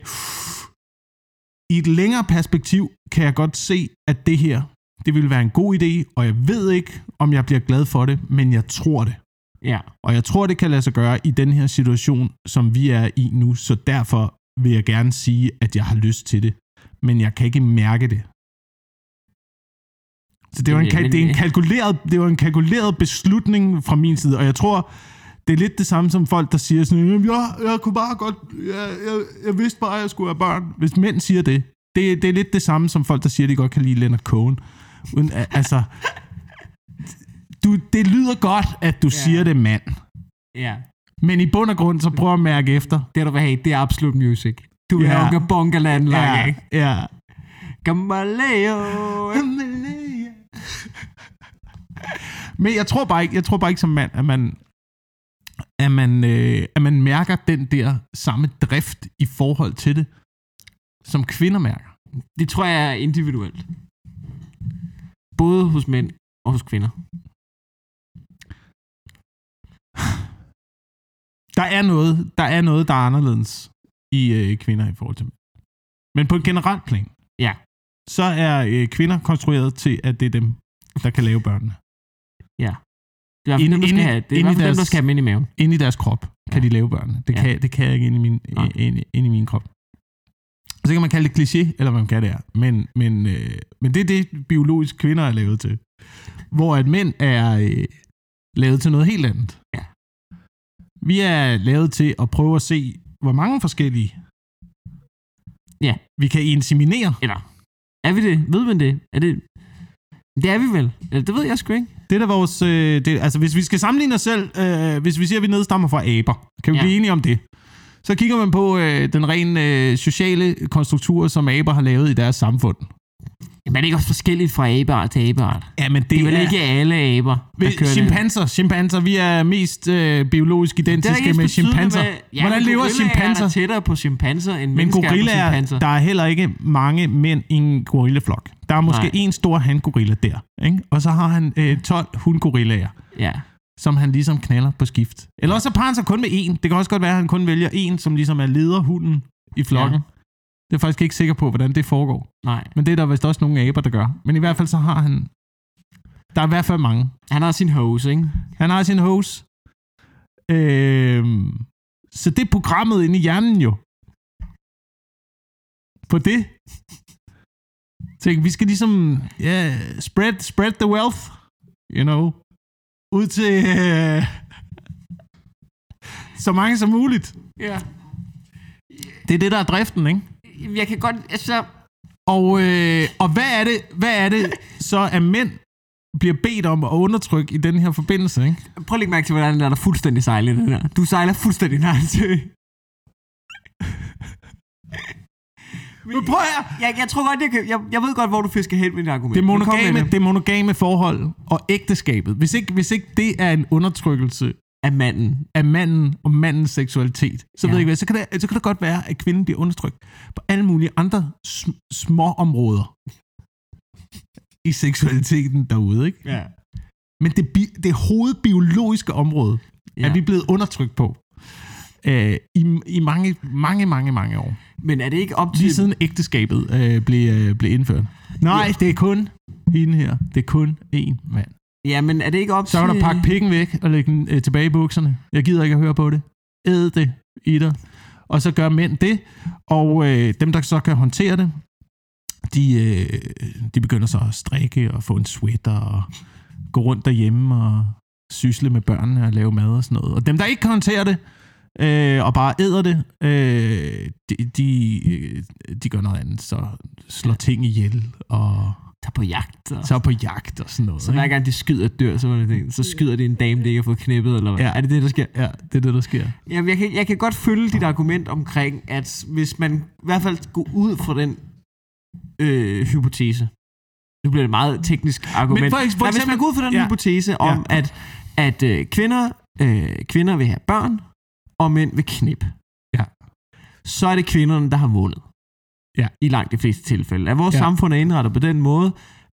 i et længere perspektiv kan jeg godt se, at det her, det vil være en god idé, og jeg ved ikke, om jeg bliver glad for det, men jeg tror det. Ja. Og jeg tror, det kan lade sig gøre i den her situation, som vi er i nu, så derfor vil jeg gerne sige, at jeg har lyst til det, men jeg kan ikke mærke det. Så det var en, det er en, kalkuleret, det var en kalkuleret beslutning fra min side, og jeg tror, det er lidt det samme som folk, der siger sådan, "Jamen, jeg, jeg kunne bare godt, jeg, jeg, jeg vidste bare, at jeg skulle have børn. Hvis mænd siger det, det, det er lidt det samme som folk, der siger, at de godt kan lide Leonard Cohen. Uden, altså, du, det lyder godt, at du Ja. siger det, mand. Ja. Men i bund og grund, så prøv at mærke efter. Det du vil have, det er absolut music. Du vil Ja. have Unga Bongaland Ja, ikke? ja. Gambaleo. Men jeg tror bare ikke, jeg tror bare ikke som mand, at man, at man, øh, at man mærker den der samme drift i forhold til det, som kvinder mærker. Det tror jeg er individuelt. Både hos mænd og hos kvinder. Der er noget, der er noget, der er anderledes i øh, kvinder i forhold til mænd. Men på et generelt plan, Ja. så er øh, kvinder konstrueret til, at det er dem, der kan lave børnene. Det er i hvert fald dem, der skal have, det er i hvert dem, der skal have dem ind i maven. Inde i deres krop kan Ja. de lave børnene. Det, Ja. kan, det kan jeg ikke inde i min, Nej. inde, inde i min krop. Så kan man kalde det kliché, eller hvad man kan det er. Men, men, øh, men det er det, biologisk kvinder er lavet til. Hvor at mænd er øh, lavet til noget helt andet. Ja. Vi er lavet til at prøve at se, hvor mange forskellige Ja. vi kan inseminere. Eller, er vi det? Ved man det? Er det... Det er vi vel. Det ved jeg sgu ikke. Det er da vores... Øh, det, altså, hvis vi skal sammenligne os selv, øh, hvis vi siger, at vi nedstammer fra aber, kan vi ja. blive enige om det? Så kigger man på øh, den rene øh, sociale konstruktur, som aber har lavet i deres samfund. Jamen, er det ikke også forskelligt fra abeart til abeart? Ja, men det, Det er vel ikke alle aber, der Vi, kører det. chimpanser, chimpanser, vi er mest øh, biologisk er identiske med chimpanser. med- Ja, Hvordan lever er chimpanser? der tættere på chimpanser, end Men er gorillaer, chimpanser. der er heller ikke mange mænd i en gorillaflok. Der er måske en stor hangorilla der, ikke? og så har han øh, 12 hundgorillaer, Ja. som han ligesom knaller på skift. Eller også så parer han sig kun med en. Det kan også godt være, at han kun vælger en, som ligesom er lederhunden i flokken. Ja. Det er faktisk ikke sikker på, hvordan det foregår. Nej. Men det er der vist også nogle aber, der gør. Men i hvert fald så har han... Der er i hvert fald mange. Han har sin hose, ikke? Han har sin hose. Øhm, så det er programmet inde i hjernen jo. På det. Tænk, vi skal ligesom yeah, spread, spread the wealth, you know, ud til øh, så mange som muligt. Ja. Det er det, der er driften, ikke? Jeg kan godt... Altså, Og, øh, og hvad, er det, hvad er det så, at mænd bliver bedt om at undertrykke i den her forbindelse, ikke? prøv at lægge mærke til, hvordan den er der fuldstændig sejlet, den her. Du sejler fuldstændig nej til. Men prøv her! Jeg, jeg tror godt, jeg, kan, jeg, jeg ved godt, hvor du fisker hen med dit argument. Det monogame, det monogame forhold og ægteskabet. Hvis ikke, hvis ikke det er en undertrykkelse Af manden. af manden og mandens seksualitet, så, Ja. ved jeg ikke hvad, så, kan det, så kan det godt være, at kvinden bliver undertrykt på alle mulige andre sm- små områder i seksualiteten derude. Ikke? Ja. Men det, bi- det hovedbiologiske område ja. ja. er vi blevet undertrykt på øh, i, i mange, mange, mange, mange år. Men er det ikke op til... Lige siden ægteskabet øh, blev, øh, blev indført. Nej, Ja. det er kun hende her. Det er kun én mand. Ja, men er det ikke op Så kan du pakke pikken væk og lægge den øh, tilbage i bukserne. Jeg gider ikke at høre på det. Æd det i dig. Og så gør mænd det. Og øh, dem, der så kan håndtere det, de, øh, de begynder så at strikke og få en sweater og gå rundt derhjemme og sysle med børnene og lave mad og sådan noget. Og dem, der ikke kan håndtere det, øh, og bare æder det, øh, de, de, øh, de gør noget andet. Så slår ting ihjel og Tager på jagt. Og... tager på jagt og sådan noget. Så hver gang de skyder et dyr, så, var det det, så skyder de en dame, det ikke har fået knippet, eller hvad? Ja. Er det det, der sker? Ja, det er det, der sker. Jamen, jeg kan, jeg kan godt følge dit argument omkring, at hvis man i hvert fald går ud fra den øh, hypotese, nu bliver det et meget teknisk argument, Men for for Nej, hvis eksempel- man går ud fra den Ja. hypotese om, Ja. at, at øh, kvinder, øh, kvinder vil have børn, og mænd vil knip, Ja. så er det kvinderne, der har vundet. Ja. I langt de fleste tilfælde. At vores Ja. samfund er indrettet på den måde,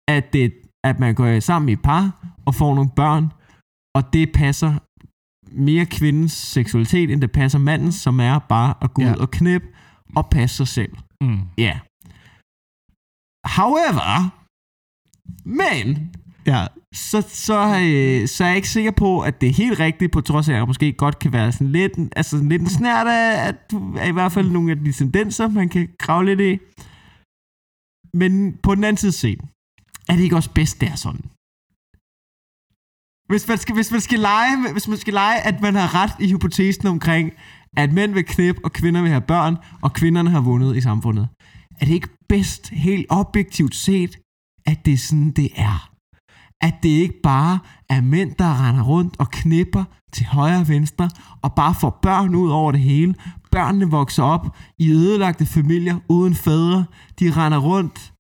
at, det, at man går sammen i et par og får nogle børn, og det passer mere kvindens seksualitet, end det passer mandens, som er bare at gå Ja. ud og knip og passe sig selv. Mm. Ja. However, men, Ja, så, så, øh, så er jeg ikke sikker på, at det er helt rigtigt, på trods af, at jeg måske godt kan være sådan lidt, altså sådan lidt en snært af, at du er i hvert fald nogle af de tendenser, man kan grave lidt i. Men på den anden side set, er det ikke også bedst, det er sådan? Hvis man skal, hvis man skal lege, hvis man skal lege, at man har ret i hypotesen omkring, at mænd vil knip, og kvinder vil have børn, og kvinderne har vundet i samfundet. Er det ikke bedst, helt objektivt set, at det er sådan, det er? At det ikke bare er mænd, der render rundt og knipper til højre og venstre, og bare får børn ud over det hele. Børnene vokser op i ødelagte familier uden fædre. De render rundt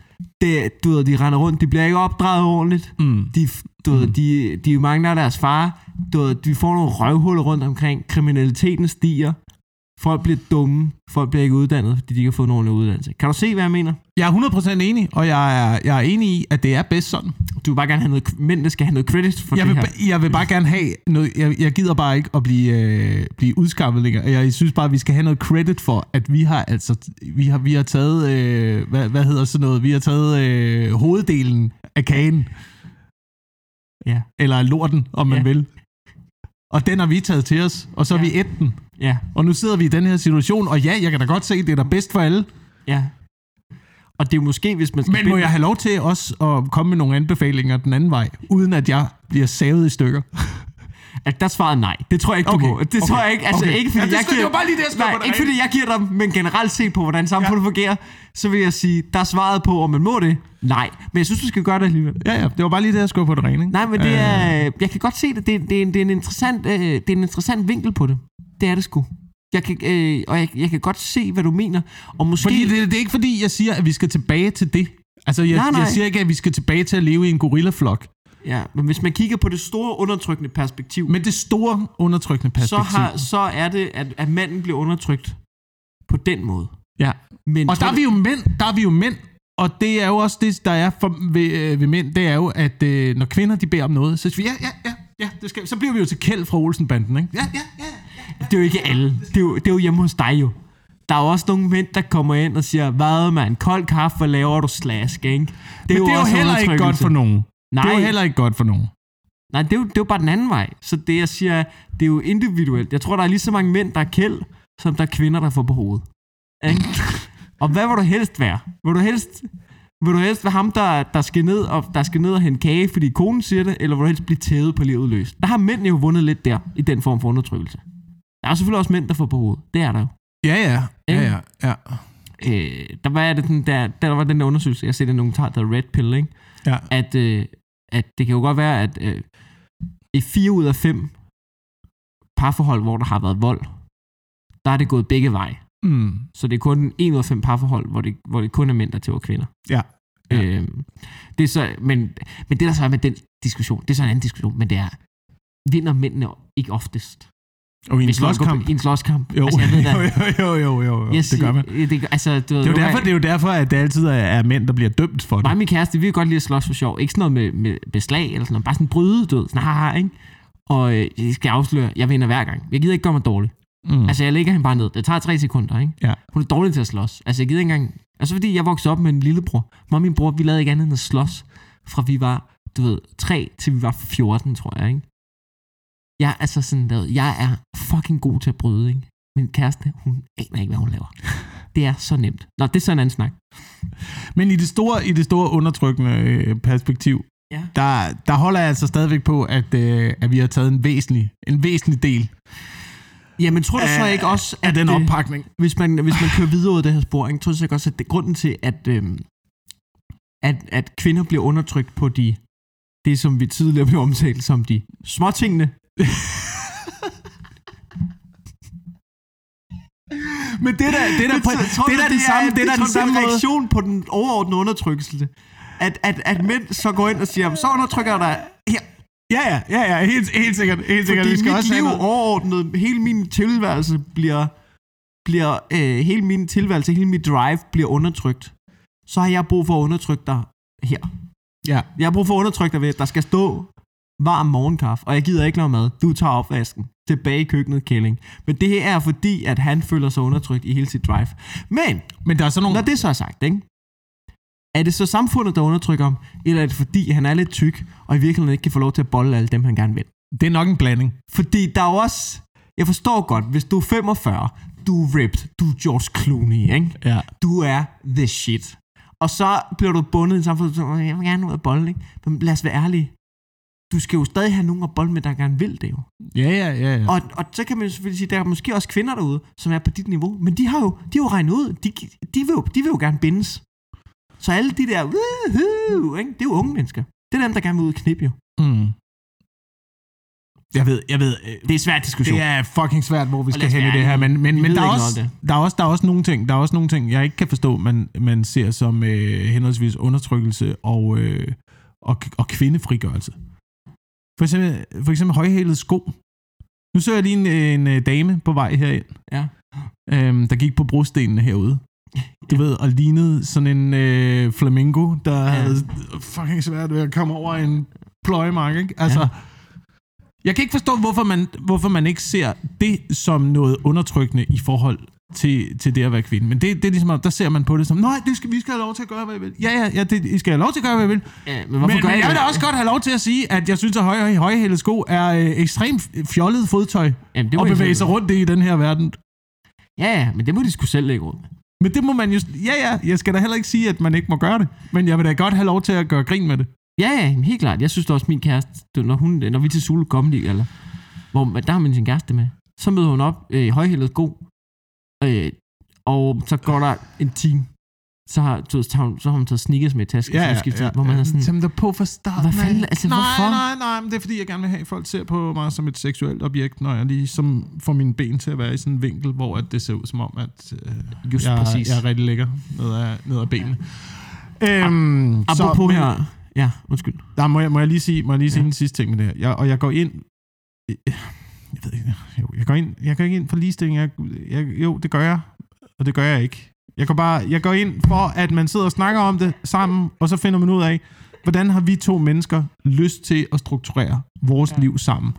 det, du ved, de render rundt, de bliver ikke opdraget ordentligt. Mm. De, du ved, Mm. de, de mangler deres far. Du ved, de får nogle røvhuller rundt omkring. Kriminaliteten stiger. Folk bliver dumme. Folk bliver ikke uddannet, fordi de ikke har fået nogen uddannelse. Kan du se, hvad jeg mener? Jeg er 100% enig, og jeg er, jeg er enig i, at det er bedst sådan. Du vil bare gerne have noget, mændene skal have noget credit for Jeg det vil, her. jeg vil bare gerne have noget, jeg, jeg gider bare ikke at blive, øh, blive udskammet længere. Jeg synes bare, at vi skal have noget credit for, at vi har altså, vi har, vi har taget, øh, hvad, hvad hedder sådan noget, vi har taget øh, hoveddelen af kagen, Ja, eller lorten, om man Ja. vil. Og den har vi taget til os, og så har Ja. vi et den. ja, Og nu sidder vi i den her situation, og ja, jeg kan da godt se, det er da bedst for alle. ja. Og det er måske, hvis man skal... Men må binde- jeg have lov til også at komme med nogle anbefalinger den anden vej, uden at jeg bliver savet i stykker? At der svarede nej. Det tror jeg ikke, du Okay, må. Det tror okay, jeg ikke. Altså, okay. ikke fordi Ja, det jeg giver... det var bare lige det, jeg Nej, ikke fordi jeg giver dem, men generelt set på, hvordan samfundet ja. fungerer, så vil jeg sige, der er svaret på, om man må det. Nej. Men jeg synes, du skal gøre det alligevel. Ja, ja, det var bare lige det, jeg skulle på det rene. Ikke? Nej, men det Øh, er... Jeg kan godt se det. Det, det, er, en- det, er, en interessant, øh, det er en interessant vinkel på det. Det er det sgu. Jeg kan, øh, og jeg, jeg kan godt se, hvad du mener. Og måske... Fordi det, det er ikke fordi, jeg siger, at vi skal tilbage til det. Altså, jeg, Nej, nej. jeg siger ikke, at vi skal tilbage til at leve i en gorillaflok. Ja, men hvis man kigger på det store undertrykkende perspektiv, Men det store undertrykkende så, perspektiv. har, så er det, at, at manden bliver undertrykt på den måde. Ja. Men Og der er vi jo mænd, der er vi jo mænd, og det er jo også det, der er for, ved, øh, ved mænd, det er jo, at øh, når kvinder de beder om noget, så siger vi, ja, ja, ja, ja, det skal. Så bliver vi jo til kæld fra Olsenbanden, ikke? Ja, ja, ja. Det er jo ikke alle. Det er jo, det er jo hjemme hos dig jo. Der er jo også nogle mænd, der kommer ind og siger, hvad man, kold kaffe, hvad laver du slask, ikke? Det Men det er jo heller ikke godt for nogen. Nej, Det er jo heller ikke godt for nogen. nej det, er jo, det er jo bare den anden vej. Så det, jeg siger, det er jo individuelt. Jeg tror, der er lige så mange mænd, der er kæld, som der er kvinder, der får på hovedet. Ikke? og hvad vil du helst være? Vil du helst, vil du helst være ham, der, der, skal ned og, der skal ned og hente kage, fordi konen siger det, eller vil du helst blive tævet på livet løs? Der har mænd jo vundet lidt der, i den form for undertrykkelse. Der er selvfølgelig også mænd, der får på hovedet. Det er der jo. Ja, ja. Ja, ja, ja. øh, der var det den der, der var den der undersøgelse, jeg ser den dokumentar, der Red Pill, ikke? Ja. At, øh, at det kan jo godt være, at øh, i fire ud af fem parforhold, hvor der har været vold, der er det gået begge veje. Mm. Så det er kun en ud af fem parforhold, hvor det, hvor det kun er mænd, der tæver kvinder. Ja. Ja. Øh, det er så, men, men det der så er med den diskussion, det er så en anden diskussion, men det er, vinder mændene ikke oftest? Og i en slåskamp. I en slåskamp. Jo, Altså, jeg ved da, jo, jo, jo, jo, jo. jeg det gør man. Det, altså, du Det er, jo derfor, det er jo derfor, at det altid er, er mænd, der bliver dømt for det. Mig og min kæreste, vi vil godt lide at slås for sjov. Ikke sådan noget med, med beslag eller sådan noget. Bare sådan bryde, ved. Sådan, haha, ikke? Og øh, jeg skal afsløre, jeg vinder hver gang. Jeg gider ikke gøre mig dårlig. Mm. Altså, jeg lægger hende bare ned. Det tager tre sekunder, ikke? Ja. Hun er dårlig til at slås. Altså, jeg gider ikke engang... Altså, fordi jeg voksede op med en lillebror. Mig og min bror, vi lavede ikke andet end at slås. Fra vi var, du ved, 3 til vi var 14, tror jeg, ikke? Jeg er altså sådan der, jeg er fucking god til at bryde, ikke? Min kæreste, hun aner ikke, hvad hun laver. Det er så nemt. Nå, det er så en anden snak. Men i det store, i det store undertrykkende øh, perspektiv, Ja. der, der holder jeg altså stadigvæk på, at, øh, at vi har taget en væsentlig, en væsentlig del Jamen, tror du så ikke også, af den det- oppakning. hvis man, hvis man kører videre ud af det her spor, ikke, tror jeg så ikke også, at det, grunden til, at, øhm, at, at kvinder bliver undertrykt på de, det, som vi tidligere blev omtalt som de småtingene. Men det der, det der, Jeg tror, det der er det samme, det der er den samme det reaktion på den overordnede undertrykkelse. At, at, at mænd så går ind og siger, så undertrykker jeg dig her. Ja, ja, ja, ja, helt, helt sikkert, helt sikkert. Fordi Vi skal mit også liv overordnet, hele min tilværelse bliver, bliver øh, hele min tilværelse, hele mit drive bliver undertrykt. Så har jeg brug for at undertrykke dig her. Ja, Jeg har brug for at undertrykke dig ved, at der skal stå varm morgenkaffe, og jeg gider ikke lave mad. Du tager opvasken. Tilbage i køkkenet, Kælling. Men det her er fordi, at han føler sig undertrykt i hele sit drive. Men, men der er sådan nogle... når det så er sagt, ikke? Er det så samfundet, der undertrykker ham, eller er det fordi, han er lidt tyk, og i virkeligheden ikke kan få lov til at bolle alle dem, han gerne vil? Det er nok en blanding. Fordi der er jo også... Jeg forstår godt, hvis du er 45, du er ripped, du er George Clooney, ikke? Ja. Du er the shit. Og så bliver du bundet i en samfund, så jeg vil gerne ud af bold, ikke? Men lad os være ærlige. Du skal jo stadig have nogen at bold med, der gerne vil det jo. Ja, ja, ja. ja. Og, og så kan man selvfølgelig sige, der er måske også kvinder derude, som er på dit niveau. Men de har jo, de har jo regnet ud, de, de, vil jo, de vil jo gerne bindes. Så alle de der, woohoo, ikke? det er jo unge mennesker. Det er dem, der gerne vil ud og knippe jo. Mm. Jeg ved, jeg ved. øh, Det er en svær diskussion. Det er fucking svært, hvor vi skal hen i det her, men, men, men der, er også, der, er også, der, er også nogle ting, der er også nogle ting, jeg ikke kan forstå, man, man ser som øh, henholdsvis undertrykkelse og, øh, og, og kvindefrigørelse. For eksempel, for eksempel højhælede sko. Nu så jeg lige en, en, øh, dame på vej herind, Ja. øhm, der gik på brostenene herude. Du Ja. ved, og lignede sådan en øh, flamingo, der Ja. havde fucking svært ved at komme over en pløjemark, ikke? Altså, ja. jeg kan ikke forstå, hvorfor man, hvorfor man ikke ser det som noget undertrykkende i forhold til, til det at være kvinde. Men det, det er ligesom, der ser man på det som, nej, det skal, vi skal have lov til at gøre, hvad vi vil. Ja, ja, ja, det, I skal have lov til at gøre, hvad I vil. Ja, men hvorfor Men, gør men I jeg vil da også godt have lov til at sige, at jeg synes, at høje, højhælede sko er øh, ekstremt fjollet fodtøj Jamen, det I bevæge sig rundt i i den her verden. Ja, ja, men det må de sgu selv lægge ud med. Men det må man jo... Ja, ja, jeg skal da heller ikke sige, at man ikke må gøre det. Men jeg vil da godt have lov til at gøre grin med det. Ja, ja, helt klart. Jeg synes da også, min kæreste, når, hun, når vi er til Zulu Comedy, eller, hvor der har man sin kæreste med, så møder hun op øh, i højhældet god, øh, og så går der en time, så har, du, så har, hun, så har hun taget sneakers med i tasken, så skiftet, hvor man er sådan, Tæm dig på for starten. Hvad fanden- altså, nej, hvorfor? Nej, nej, men det er fordi, jeg gerne vil have, at folk ser på mig som et seksuelt objekt, når jeg ligesom får mine ben til at være i sådan en vinkel, hvor at det ser ud som om, at øh, Just jeg, præcis. jeg er rigtig lækker ned ad, ned ad benene. Øhm, apropos men- her, ja, undskyld. Der må jeg, må jeg lige sige, må jeg lige sige Ja. ja. en sidste ting med det her. Jeg, og jeg går ind... Jeg ved ikke, jo, jeg går ind, jeg går ikke ind for ligestilling. Jeg, jeg, jo, det gør jeg, og det gør jeg ikke. Jeg går, bare, jeg går ind for, at man sidder og snakker om det sammen, og så finder man ud af, hvordan har vi to mennesker lyst til at strukturere vores Ja. liv sammen.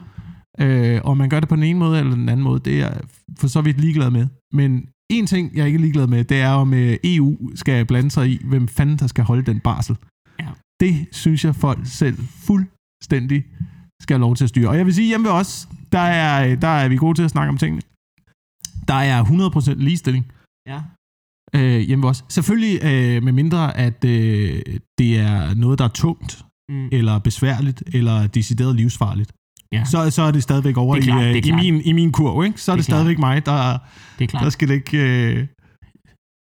Øh, og man gør det på den ene måde eller den anden måde, det er for så vidt ligeglad med. Men en ting, jeg ikke er ligeglad med, det er, om øh, EU skal blande sig i, hvem fanden der skal holde den barsel. Ja. Det synes jeg folk selv fuldstændig skal have lov til at styre. Og jeg vil sige, hjemme ved os, der er, der er vi gode til at snakke om tingene. Der er 100% ligestilling Ja. øh, hjemme ved os. Selvfølgelig øh, med mindre, at øh, det er noget, der er tungt, Mm. eller besværligt, eller decideret livsfarligt. Ja. Så, så er det stadigvæk over Det er klart, i, det er øh, i, min, i min kurv. Ikke? Så er Det er det, stadigvæk mig, der, Det er klart. der skal ikke øh,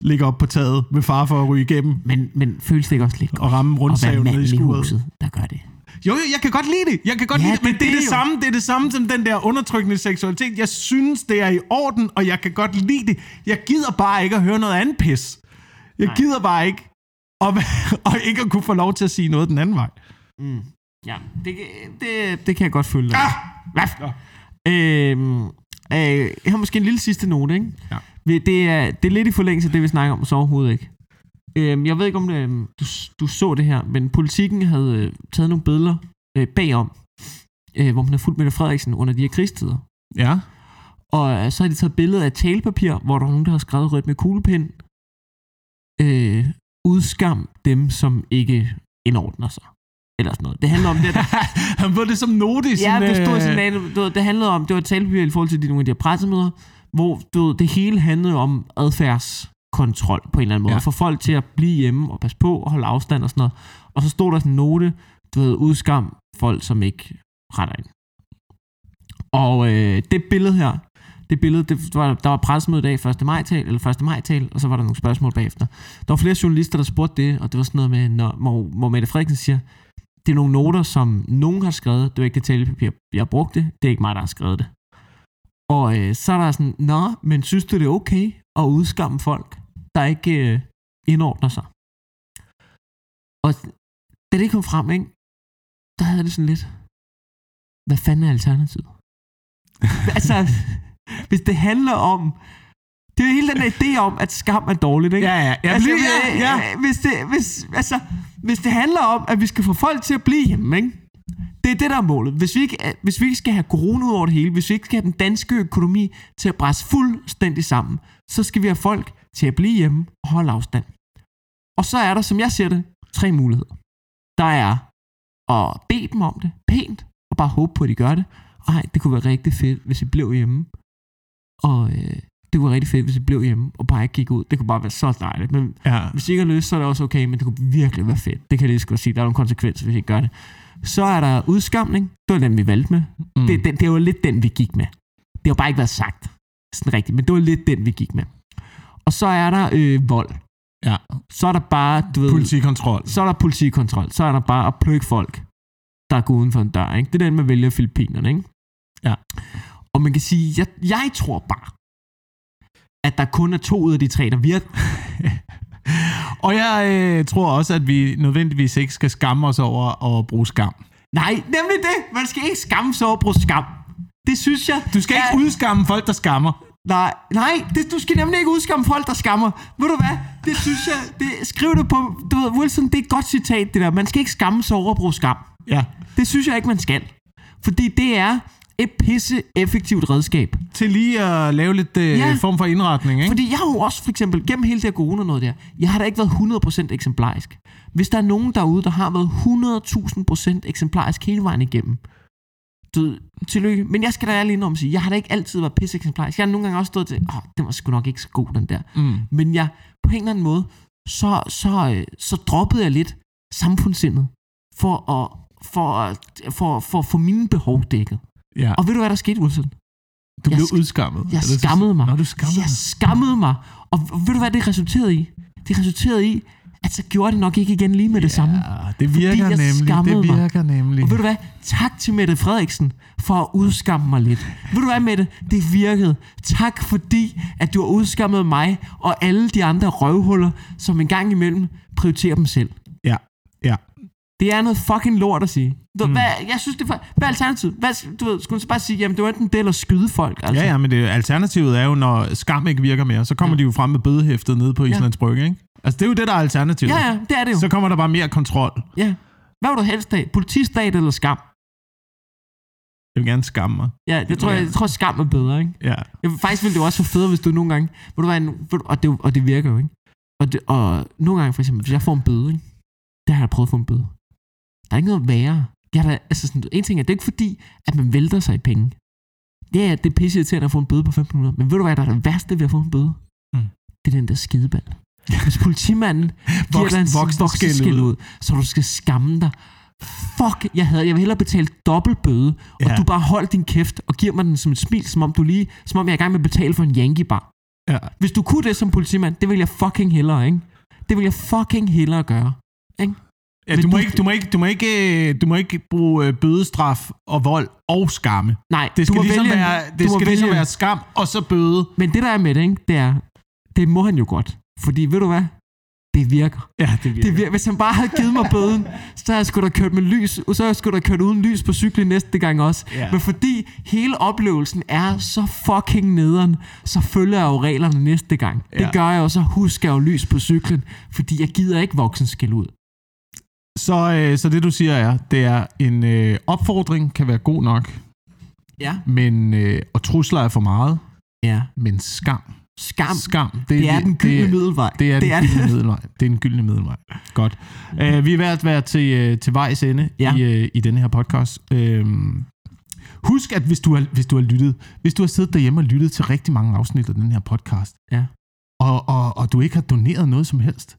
ligge op på taget med far for at ryge igennem Men, men føles det ikke også lidt godt? og ramme at være manden i skuret. huset, der gør det. Jo, jeg kan godt lide det. Jeg kan godt Ja, lide det, men det det, er det, det samme, det er det samme som den der undertrykkende seksualitet. Jeg synes, det er i orden, og jeg kan godt lide det. Jeg gider bare ikke at høre noget andet pis. Jeg Nej. gider bare ikke at, og ikke at kunne få lov til at sige noget den anden vej. Mm. Ja, det, det, det kan jeg godt følge dig. Ah! Hvad? Øhm, øh, jeg har måske en lille sidste note, ikke? Ja. Det er, det er lidt i forlængelse af det, vi snakker om, så overhovedet ikke. Øhm, jeg ved ikke, om øhm, du, du så det her, men politikken havde øh, taget nogle billeder øh, bagom, øh, hvor man har fulgt Mette Frederiksen under de her krigstider. Ja. Og øh, så har de taget billeder af talepapir, hvor der er nogen, der har skrevet rødt med kuglepind. Øh, udskam dem, som ikke indordner sig. Eller sådan noget. Det handler om det, der Han var det som note i Ja, sin... det stod øh, sådan, du ved, det handlede om, det var talepapir i forhold til de, nogle af de her pressemøder, hvor du ved, det hele handlede om adfærdskontrol på en eller anden måde. Ja. Få folk til at blive hjemme og passe på og holde afstand og sådan noget. Og så stod der sådan en note, du ved, udskam folk, som ikke retter ind. Og øh, det billede her, det billede, det var, der var pressemøde i dag, 1. maj tal, eller 1. maj tal, og så var der nogle spørgsmål bagefter. Der var flere journalister, der spurgte det, og det var sådan noget med, når, hvor, hvor Mette Frederiksen siger, det er nogle noter, som nogen har skrevet, det var ikke det talepapir, jeg brugte, det er ikke mig, der har skrevet det. Og øh, så er der sådan, nå, men synes du, det er okay at udskamme folk, der ikke øh, indordner sig? Og da det kom frem, ikke, der havde det sådan lidt, hvad fanden er alternativet? altså, hvis det handler om, det er jo hele den der idé om, at skam er dårligt, ikke? Ja, ja. ja, altså, ja, ja. øh, Hvis, det, hvis, altså, hvis det handler om, at vi skal få folk til at blive hjemme, ikke? Det er det, der er målet. Hvis vi, ikke, hvis vi ikke skal have corona ud over det hele, hvis vi ikke skal have den danske økonomi til at bræse fuldstændig sammen, så skal vi have folk til at blive hjemme og holde afstand. Og så er der, som jeg ser det, tre muligheder. Der er at bede dem om det pænt, og bare håbe på, at de gør det. Ej, det kunne være rigtig fedt, hvis I blev hjemme. Og øh, det kunne være rigtig fedt, hvis I blev hjemme, og bare ikke gik ud. Det kunne bare være så dejligt. Men ja. hvis I ikke har lyst, så er det også okay, men det kunne virkelig være fedt. Det kan jeg lige så godt sige. Der er nogle konsekvenser, hvis I ikke gør det. Så er der udskamning. Det var den, vi valgte med. Mm. Det, det, det var lidt den, vi gik med. Det har bare ikke været sagt sådan rigtigt, men det var lidt den, vi gik med. Og så er der øh, vold. Ja. Så er der bare, du ved, Politikontrol. så er der politikontrol. Så er der bare at plukke folk, der går uden for en dør. Ikke? Det er den, man vælger Filippinerne. Ikke? Ja. Og man kan sige, jeg, jeg tror bare, at der kun er to ud af de tre, der virker. Og jeg øh, tror også, at vi nødvendigvis ikke skal skamme os over at bruge skam. Nej, nemlig det. Man skal ikke skamme sig over at bruge skam. Det synes jeg... Du skal er- ikke udskamme folk, der skammer. Nej, nej, det, du skal nemlig ikke udskamme folk, der skammer. Ved du hvad? Det synes jeg... Det, skriv det på... Du ved, Wilson, det er et godt citat, det der. Man skal ikke skamme sig over at bruge skam. Ja. Det synes jeg ikke, man skal. Fordi det er et pisse effektivt redskab. Til lige at lave lidt øh, Ja. form for indretning, ikke? Fordi jeg har jo også for eksempel gennem hele det her corona noget der, jeg har da ikke været 100% eksemplarisk. Hvis der er nogen derude, der har været 100.000% eksemplarisk hele vejen igennem, du, ved, tillykke. Men jeg skal da ærlig indrømme sige, jeg har da ikke altid været pisse eksemplarisk. Jeg har nogle gange også stået til, åh, den var sgu nok ikke så god, den der. Mm. Men jeg, på en eller anden måde, så, så, øh, så droppede jeg lidt samfundssindet for at, for, at, for, for få mine behov dækket. Ja. Og ved du, hvad der skete, Wilson? Du jeg blev sk- udskammet. Jeg skammede mig. Nå, du skammede Jeg skammede mig. Og ved du, hvad det resulterede i? Det resulterede i, at så gjorde det nok ikke igen lige med det samme. Ja, det virker nemlig. Det mig. virker nemlig. Og ved du hvad? Tak til Mette Frederiksen for at udskamme mig lidt. Ved du hvad, Mette? Det virkede. Tak fordi, at du har udskammet mig og alle de andre røvhuller, som en gang imellem prioriterer dem selv. Ja, ja. Det er noget fucking lort at sige. Du, mm. hvad, jeg synes, det er Hvad er alternativet? Hvad, du ved, skulle så bare sige, jamen det var enten det eller skyde folk? Altså. Ja, ja, men det, alternativet er jo, når skam ikke virker mere, så kommer Ja. de jo frem med bødehæftet nede på Ja. Islands Brygge, ikke? Altså, det er jo det, der er alternativet. ja, ja, det er det jo. Så kommer der bare mere kontrol. Ja. Hvad vil du helst have? Politistat eller skam? Jeg vil gerne skamme mig. Ja, jeg tror, jeg, jeg tror skam er bedre, ikke? Ja. Jeg, faktisk ville det jo også være federe, hvis du nogle gange... Ved du hvad, en- du, og, det, og det virker jo, ikke? Og, det, og nogle gange, for eksempel, hvis jeg får en bøde, ikke? Der har jeg prøvet at få en bøde. Der er ikke noget værre. Jeg da, altså sådan, en ting er, det er ikke fordi, at man vælter sig i penge. Ja, ja, det er pisse irriterende at få en bøde på 1500. Men ved du hvad, der er det værste ved at få en bøde? Mm. Det er den der skideball. Hvis politimanden giver dig en voksen voksen skæld skæld ud. så du skal skamme dig. Fuck, jeg havde, jeg vil hellere betale dobbelt bøde, og Ja. du bare holder din kæft og giver mig den som et smil, som om du lige, som om jeg er i gang med at betale for en Yankee bar. Ja. Hvis du kunne det som politimand, det vil jeg fucking hellere, ikke? Det vil jeg fucking hellere gøre. Ikke? Ja, du, må du- ikke, du, må ikke, du, må ikke, øh, du må ikke bruge øh, bødestraf og vold og skamme. Nej, Det skal, du må ligesom, vælge, være, det skal ligesom vælge- være skam og så bøde. Men det der er med det, ikke, det er, det må han jo godt. Fordi ved du hvad? Det virker. Ja, det virker. Det virker. Hvis han bare havde givet mig bøden, så havde jeg sgu da kørt med lys, så havde jeg sgu da kørt uden lys på cyklen næste gang også. Ja. Men fordi hele oplevelsen er så fucking nederen, så følger jeg jo reglerne næste gang. Ja. Det gør jeg jo, så husker jeg jo lys på cyklen, fordi jeg gider ikke voksen skæld ud. Så, øh, så det du siger er, det er en øh, opfordring kan være god nok, Ja. men øh, og trusler er for meget, Ja. men skam. Skam. Skam. Det er den gyldne det, middelvej. det er den det er gyldne middelvej. Det er den gyldne middelvej. Godt. Uh, vi er ved at være til, uh, til vejs ende Ja. i, uh, i denne her podcast. Uh, husk, at hvis du, har, hvis du har lyttet, hvis du har siddet derhjemme og lyttet til rigtig mange afsnit af den her podcast, Ja. og, og, og du ikke har doneret noget som helst,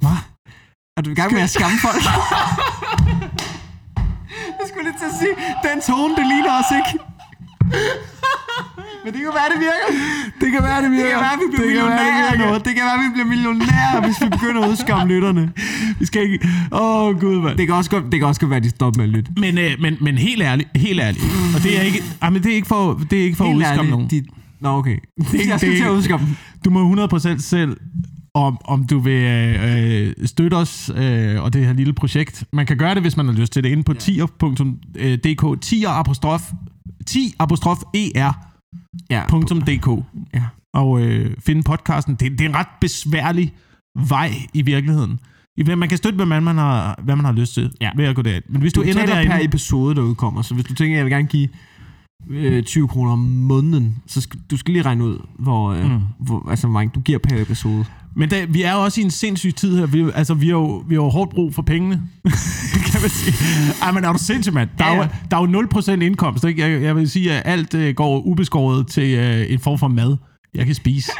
hvad? Er du i gang med at skamme folk? jeg skulle lige til at sige, den tone, det ligner os ikke. Men det kan være, det virker. Det kan være, det Det kan være, vi bliver Det kan være, det millionærer virker. Det kan være, vi bliver millionærer, hvis vi begynder at udskamme lytterne. Vi skal ikke... Åh, oh, gud, mand. Det kan også godt, det kan også godt være, at de stopper med at lytte. Men, øh, men, men helt ærligt, helt ærligt. Og det er ikke, ah, men det er ikke for, det er ikke for at Helt udskamme ærligt, nogen. De... Nå, okay. ikke- jeg skal det er til at udskamme dem. Du må 100% selv, om, om du vil øh, støtte os øh, og det her lille projekt. Man kan gøre det, hvis man har lyst til det, inde på tier.dk. Tier apostrof, 10 apostrof er.dk. Ja. Ja. Og øh, finde podcasten. Det, det er en ret besværlig vej i virkeligheden. Man kan støtte, hvad man, man, har, hvad man har lyst til Ja. ved at gå derind. Men hvis du, Du ender betaler per derinde... episode, der udkommer. Så hvis du tænker, at jeg vil gerne give øh, 20 kroner om måneden, så skal, du skal lige regne ud, hvor, øh, mm. hvor, altså, hvor mange du giver per episode. Men da, vi er også i en sindssyg tid her. Vi, altså, vi har jo, vi har jo hårdt brug for pengene. kan man sige. Ej, men er du sindssyg, mand? Der, er Ja, jo, ja. der er jo 0% indkomst. Ikke? Jeg, jeg vil sige, at alt øh, går ubeskåret til øh, en form for mad, jeg kan spise.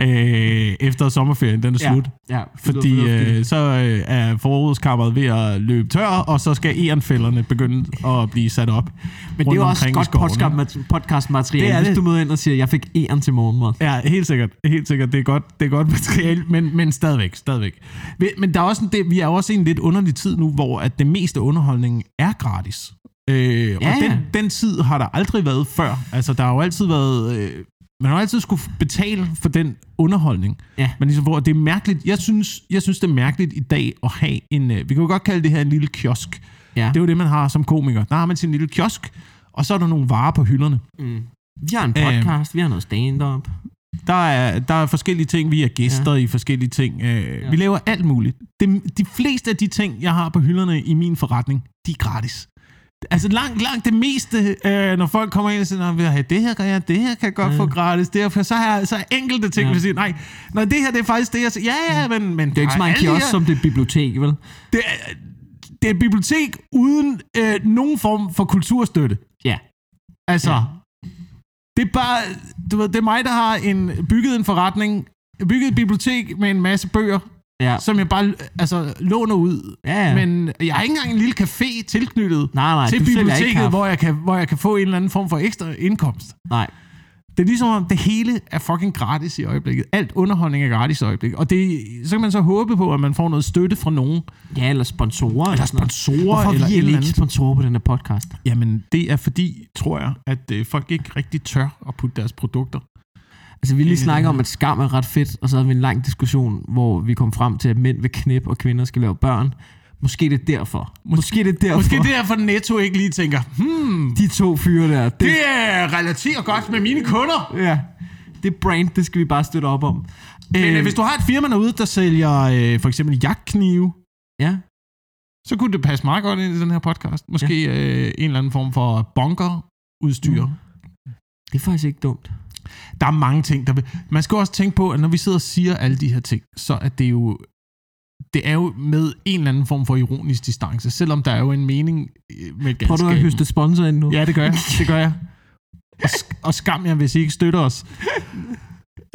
Øh, efter sommerferien, den er slut. Ja, Fordi øh, så øh, er forrådskammeret ved at løbe tør, og så skal erenfælderne begynde at blive sat op. Men det er jo også godt skoven, podcast, podcastmateriale, Det hvis du møder ind og siger, jeg fik æren til morgenmad. Ja, helt sikkert. Helt sikkert. Det er godt, det er godt materiale, men, men stadigvæk, stadigvæk. Men- Men der er også en, det, vi er også i en lidt underlig tid nu, hvor at det meste underholdning er gratis. Øh, Ja, og den, ja. den tid har der aldrig været før. Altså, der har jo altid været... Øh, man har altid skulle betale for den underholdning. Ja. Men ligesom, hvor det er mærkeligt. Jeg synes, jeg synes, det er mærkeligt i dag at have en... Øh, vi kan jo godt kalde det her en lille kiosk. Ja. Det er jo det, man har som komiker. Der har man sin lille kiosk, og så er der nogle varer på hylderne. Mm. Vi har en podcast, vi har noget stand-up. Der er, der er forskellige ting. Vi er gæster ja. i forskellige ting. Øh, ja. Vi laver alt muligt. Det, de fleste af de ting, jeg har på hylderne i min forretning, de er gratis. Altså langt, langt det meste, øh, når folk kommer ind og siger, "Nå, vil jeg have det her, kan jeg, det her kan jeg godt Ja. få gratis. Det her, så har jeg så er enkelte ting, Ja. ja. vil sige, nej, nej, det her det er faktisk det, jeg siger. Ja, ja, men... men Det er ikke så meget kiosk, som det er bibliotek, vel? Det er, det er et bibliotek uden øh, nogen form for kulturstøtte. Ja. Altså, ja. det er bare, du ved, det er mig, der har en, bygget en forretning, bygget et bibliotek med en masse bøger, Ja. som jeg bare altså, låner ud. Ja, ja. Men jeg har ikke engang en lille café tilknyttet Nej, nej, til biblioteket, hvor jeg, kan, hvor jeg kan få en eller anden form for ekstra indkomst. Nej. Det er ligesom om, det hele er fucking gratis i øjeblikket. Alt underholdning er gratis i øjeblikket. Og det, så kan man så håbe på, at man får noget støtte fra nogen. Ja, eller sponsorer. Eller sponsorer, Hvorfor er eller vi eller ikke sponsorer på den her podcast? Jamen, det er fordi, tror jeg, at øh, folk ikke rigtig tør at putte deres produkter. Altså, vi lige snakker om, at skam er ret fedt, og så havde vi en lang diskussion, hvor vi kom frem til, at mænd vil knip, og kvinder skal lave børn. Måske det er derfor. Måske det er derfor. Måske det er for Netto ikke lige tænker, hmm, De to fyre der. Det, det er relaterer godt med mine kunder. ja, det brand, det skal vi bare støtte op om. Men Øh, øh, hvis du har et firma derude, der sælger øh, for eksempel jagtknive, Ja, så kunne det passe meget godt ind i den her podcast. Måske øh, en eller anden form for bunkerudstyr. Mm. det er faktisk ikke dumt. Der er mange ting, der vil... Man skal også tænke på, at når vi sidder og siger alle de her ting, så er det jo... Det er jo med en eller anden form for ironisk distance, selvom der er jo en mening øh, med Prøv du at høste sponsor ind nu? Ja, det gør jeg. Det gør jeg. Og, sk- og skam jer, hvis I ikke støtter os.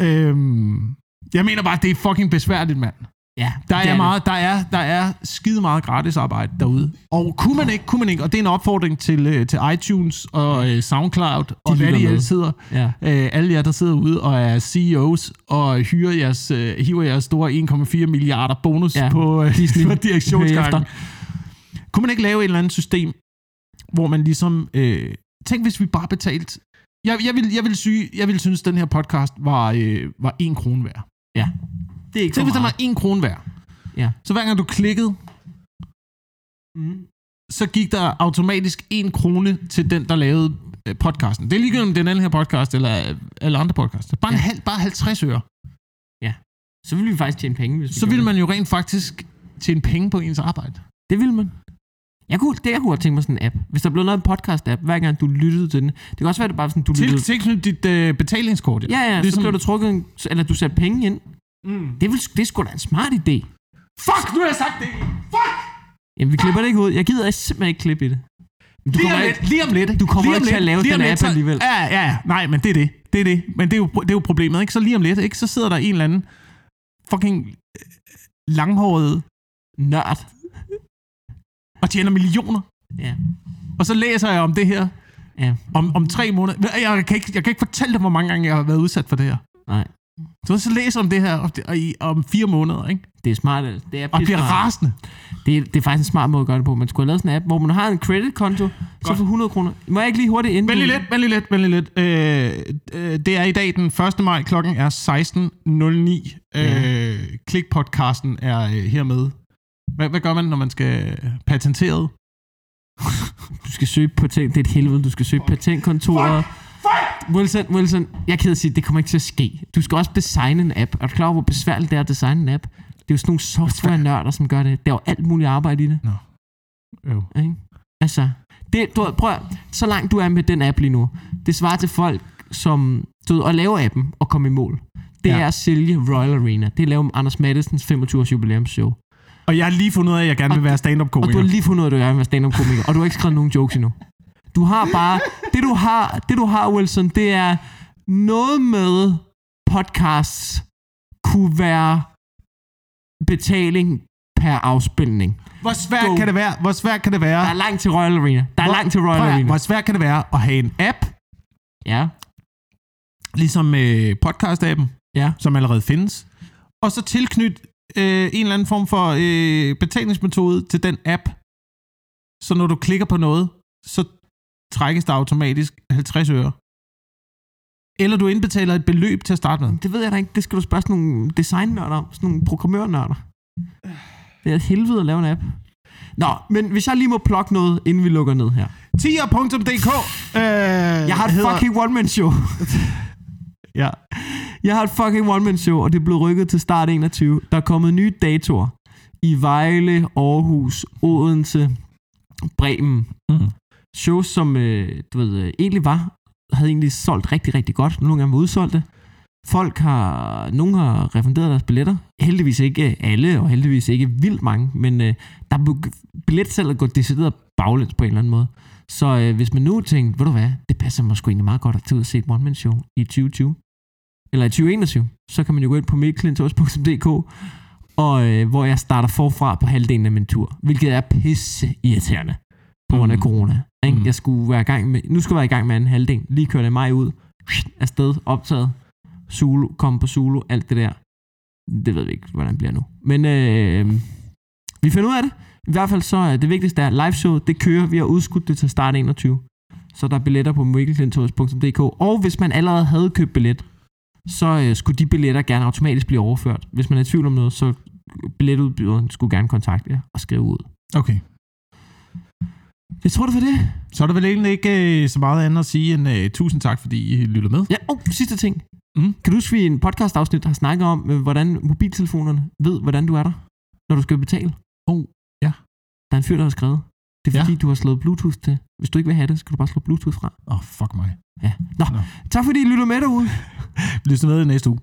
øhm, jeg mener bare, det er fucking besværligt, mand. Ja Der er, det. meget, der er, der er skide meget gratis arbejde derude. Og kunne man ikke, kunne man ikke, og det er en opfordring til, øh, til iTunes og øh, SoundCloud, og hvad de ellers sidder. Ja. Øh, alle jer, der sidder ude og er CEOs og hyrer jeres, øh, hiver jeres store 1,4 milliarder bonus Ja, på, øh, på direktionsgangen. Kunne man ikke lave et eller andet system, hvor man ligesom... Øh, tænk, hvis vi bare betalte... Jeg, jeg, vil, jeg, vil syge, jeg vil synes, at den her podcast var, øh, var 1 krone værd. ja. Det er ikke Tænk, hvis den var 1 krone værd. Ja. Så hver gang du klikkede, Mm. så gik der automatisk 1 krone til den, der lavede øh, podcasten. Det er ligegyldigt, om det er den her podcast, eller alle andre podcasts. Bare, en Ja. halv, bare 50 øre. Så vil vi faktisk tjene penge, hvis vi Så gør vil det. man jo rent faktisk tjene penge på ens arbejde. Det vil man. Jeg kunne, det jeg kunne godt tænke mig sådan en app. Hvis der blev lavet en podcast-app, hver gang du lyttede til den. Det kan også være, at det bare sådan, du Til, lyttede... tilknyttet dit øh, betalingskort. Ja, ja, ligesom, så blev der trukket en, eller du satte penge ind. Mm. Det, vil, det er sgu da en smart idé. Fuck, nu har jeg sagt det. Fuck! Jamen, vi klipper det ikke ud. Jeg gider simpelthen ikke klippe i det. Men du Lige om lidt, ikke, lige om lidt. du kommer ikke til at lave den lidt, app så- alligevel. Ja, ja, ja. Nej, men det er det. Det er det. Men det er jo, det er jo problemet, ikke? Så lige om lidt, ikke? Så sidder der en eller anden fucking øh, langhåret nørd. og tjener millioner. Ja. Og så læser jeg om det her Ja. om, om tre måneder. Jeg kan, ikke, jeg kan ikke fortælle dig, hvor mange gange jeg har været udsat for det her. Nej. Så så læser om det her om, og i, om fire måneder, ikke? Det er smart. Det er Og bliver pissesmart. rasende. Det er, det er faktisk en smart måde at gøre det på. Man skulle have lavet sådan en app, hvor man har en creditkonto, så for 100 kroner. Må jeg ikke lige hurtigt ind? Lige lidt, lige lidt, lige lidt. Øh, øh, det er i dag den 1. maj, klokken er 16.09. Ja. Øh, Klikpodcasten er øh, hermed. Hvad, hvad gør man, når man skal patenteret? Du skal søge patent. Det er et helvede. Du skal søge patentkontoret. Wilson, Wilson, jeg er at sige, det kommer ikke til at ske. Du skal også designe en app. Er du klar over, hvor besværligt det er at designe en app? Det er jo sådan nogle software-nørder, som gør det. Der er jo alt muligt arbejde i det. Jo. Ikke? Altså, det, du, prøv, at- så langt du er med den app lige nu, det svarer til folk, som du ved, at lave appen og komme i mål. Det Ja. er at sælge Royal Arena. Det er at lave Anders Mattesens 25-års jubilæumsshow. Og jeg har lige fundet ud af, at jeg gerne vil være Og stand-up-komiker. du har lige fundet ud af, at du gerne vil være stand-up-komiker, og du har ikke skrevet nogen jokes endnu. Du har bare... Det du har, det du har Wilson, det er noget med podcasts kunne være betaling per afspilning. Hvor svært Go. kan det være? Hvor svært kan det være? Der er langt til Royal Arena. Der er Hvor- langt til Royal Arena. Hvor svært kan det være at have en app, Ja, ligesom øh, podcast-appen, ja. som allerede findes, og så tilknyt øh, en eller anden form for øh, betalingsmetode til den app. Så når du klikker på noget, så trækkes der automatisk 50 øre. Eller du indbetaler et beløb til at starte med. Det ved jeg da ikke. Det skal du spørge sådan nogle designnørder om. Sådan nogle programmørnørder. Det er et helvede at lave en app. Nå, men hvis jeg lige må plukke noget, inden vi lukker ned her. Tier.dk øh, Jeg har et hedder- fucking one-man-show. Ja. Jeg har et fucking one-man-show, og det blevet rykket til start 21. Der er kommet nye datoer i Vejle, Aarhus, Odense, Bremen. Mm. Shows, som øh, du ved, øh, egentlig var, havde egentlig solgt rigtig, rigtig godt. Nogle gange var udsolgte. Folk har, nogle har refunderet deres billetter. Heldigvis ikke alle, og heldigvis ikke vildt mange, men øh, der er billetsalget gået decideret baglæns på en eller anden måde. Så øh, hvis man nu tænker, ved du hvad, det passer mig sgu egentlig meget godt at tage ud og se et one-man-show i 2020, eller i 2021, så kan man jo gå ind på mikkelintors.dk, og øh, hvor jeg starter forfra på halvdelen af min tur, hvilket er pisse irriterende på grund af Mm. corona. Ikke? Mm. Jeg skulle være i gang med, nu skulle jeg være i gang med anden halvdel. Lige kørte mig ud, afsted, optaget, Zulu, kom på Zulu, alt det der. Det ved vi ikke, hvordan det bliver nu. Men øh, vi finder ud af det. I hvert fald så er det vigtigste er, liveshow, det kører, vi har udskudt det til start 21. Så der er billetter på mikkelklintorius.dk. Og hvis man allerede havde købt billet, så øh, skulle de billetter gerne automatisk blive overført. Hvis man er i tvivl om noget, så billetudbyderen skulle gerne kontakte jer og skrive ud. Okay. Jeg tror, det var det. Så er der vel egentlig ikke øh, så meget andet at sige end uh, tusind tak, fordi I lytter med. Ja, oh, sidste ting. Mm. Kan du huske, vi i en podcast-afsnit har snakket om, øh, hvordan mobiltelefonerne ved, hvordan du er der, når du skal betale? Oh, ja. Der er en fyr, der har skrevet. Det er Ja. fordi, du har slået Bluetooth til. Hvis du ikke vil have det, skal du bare slå Bluetooth fra. Åh, oh, fuck mig. Ja. Nå, Nå. tak fordi I lytter med derude. Lyt med i næste uge.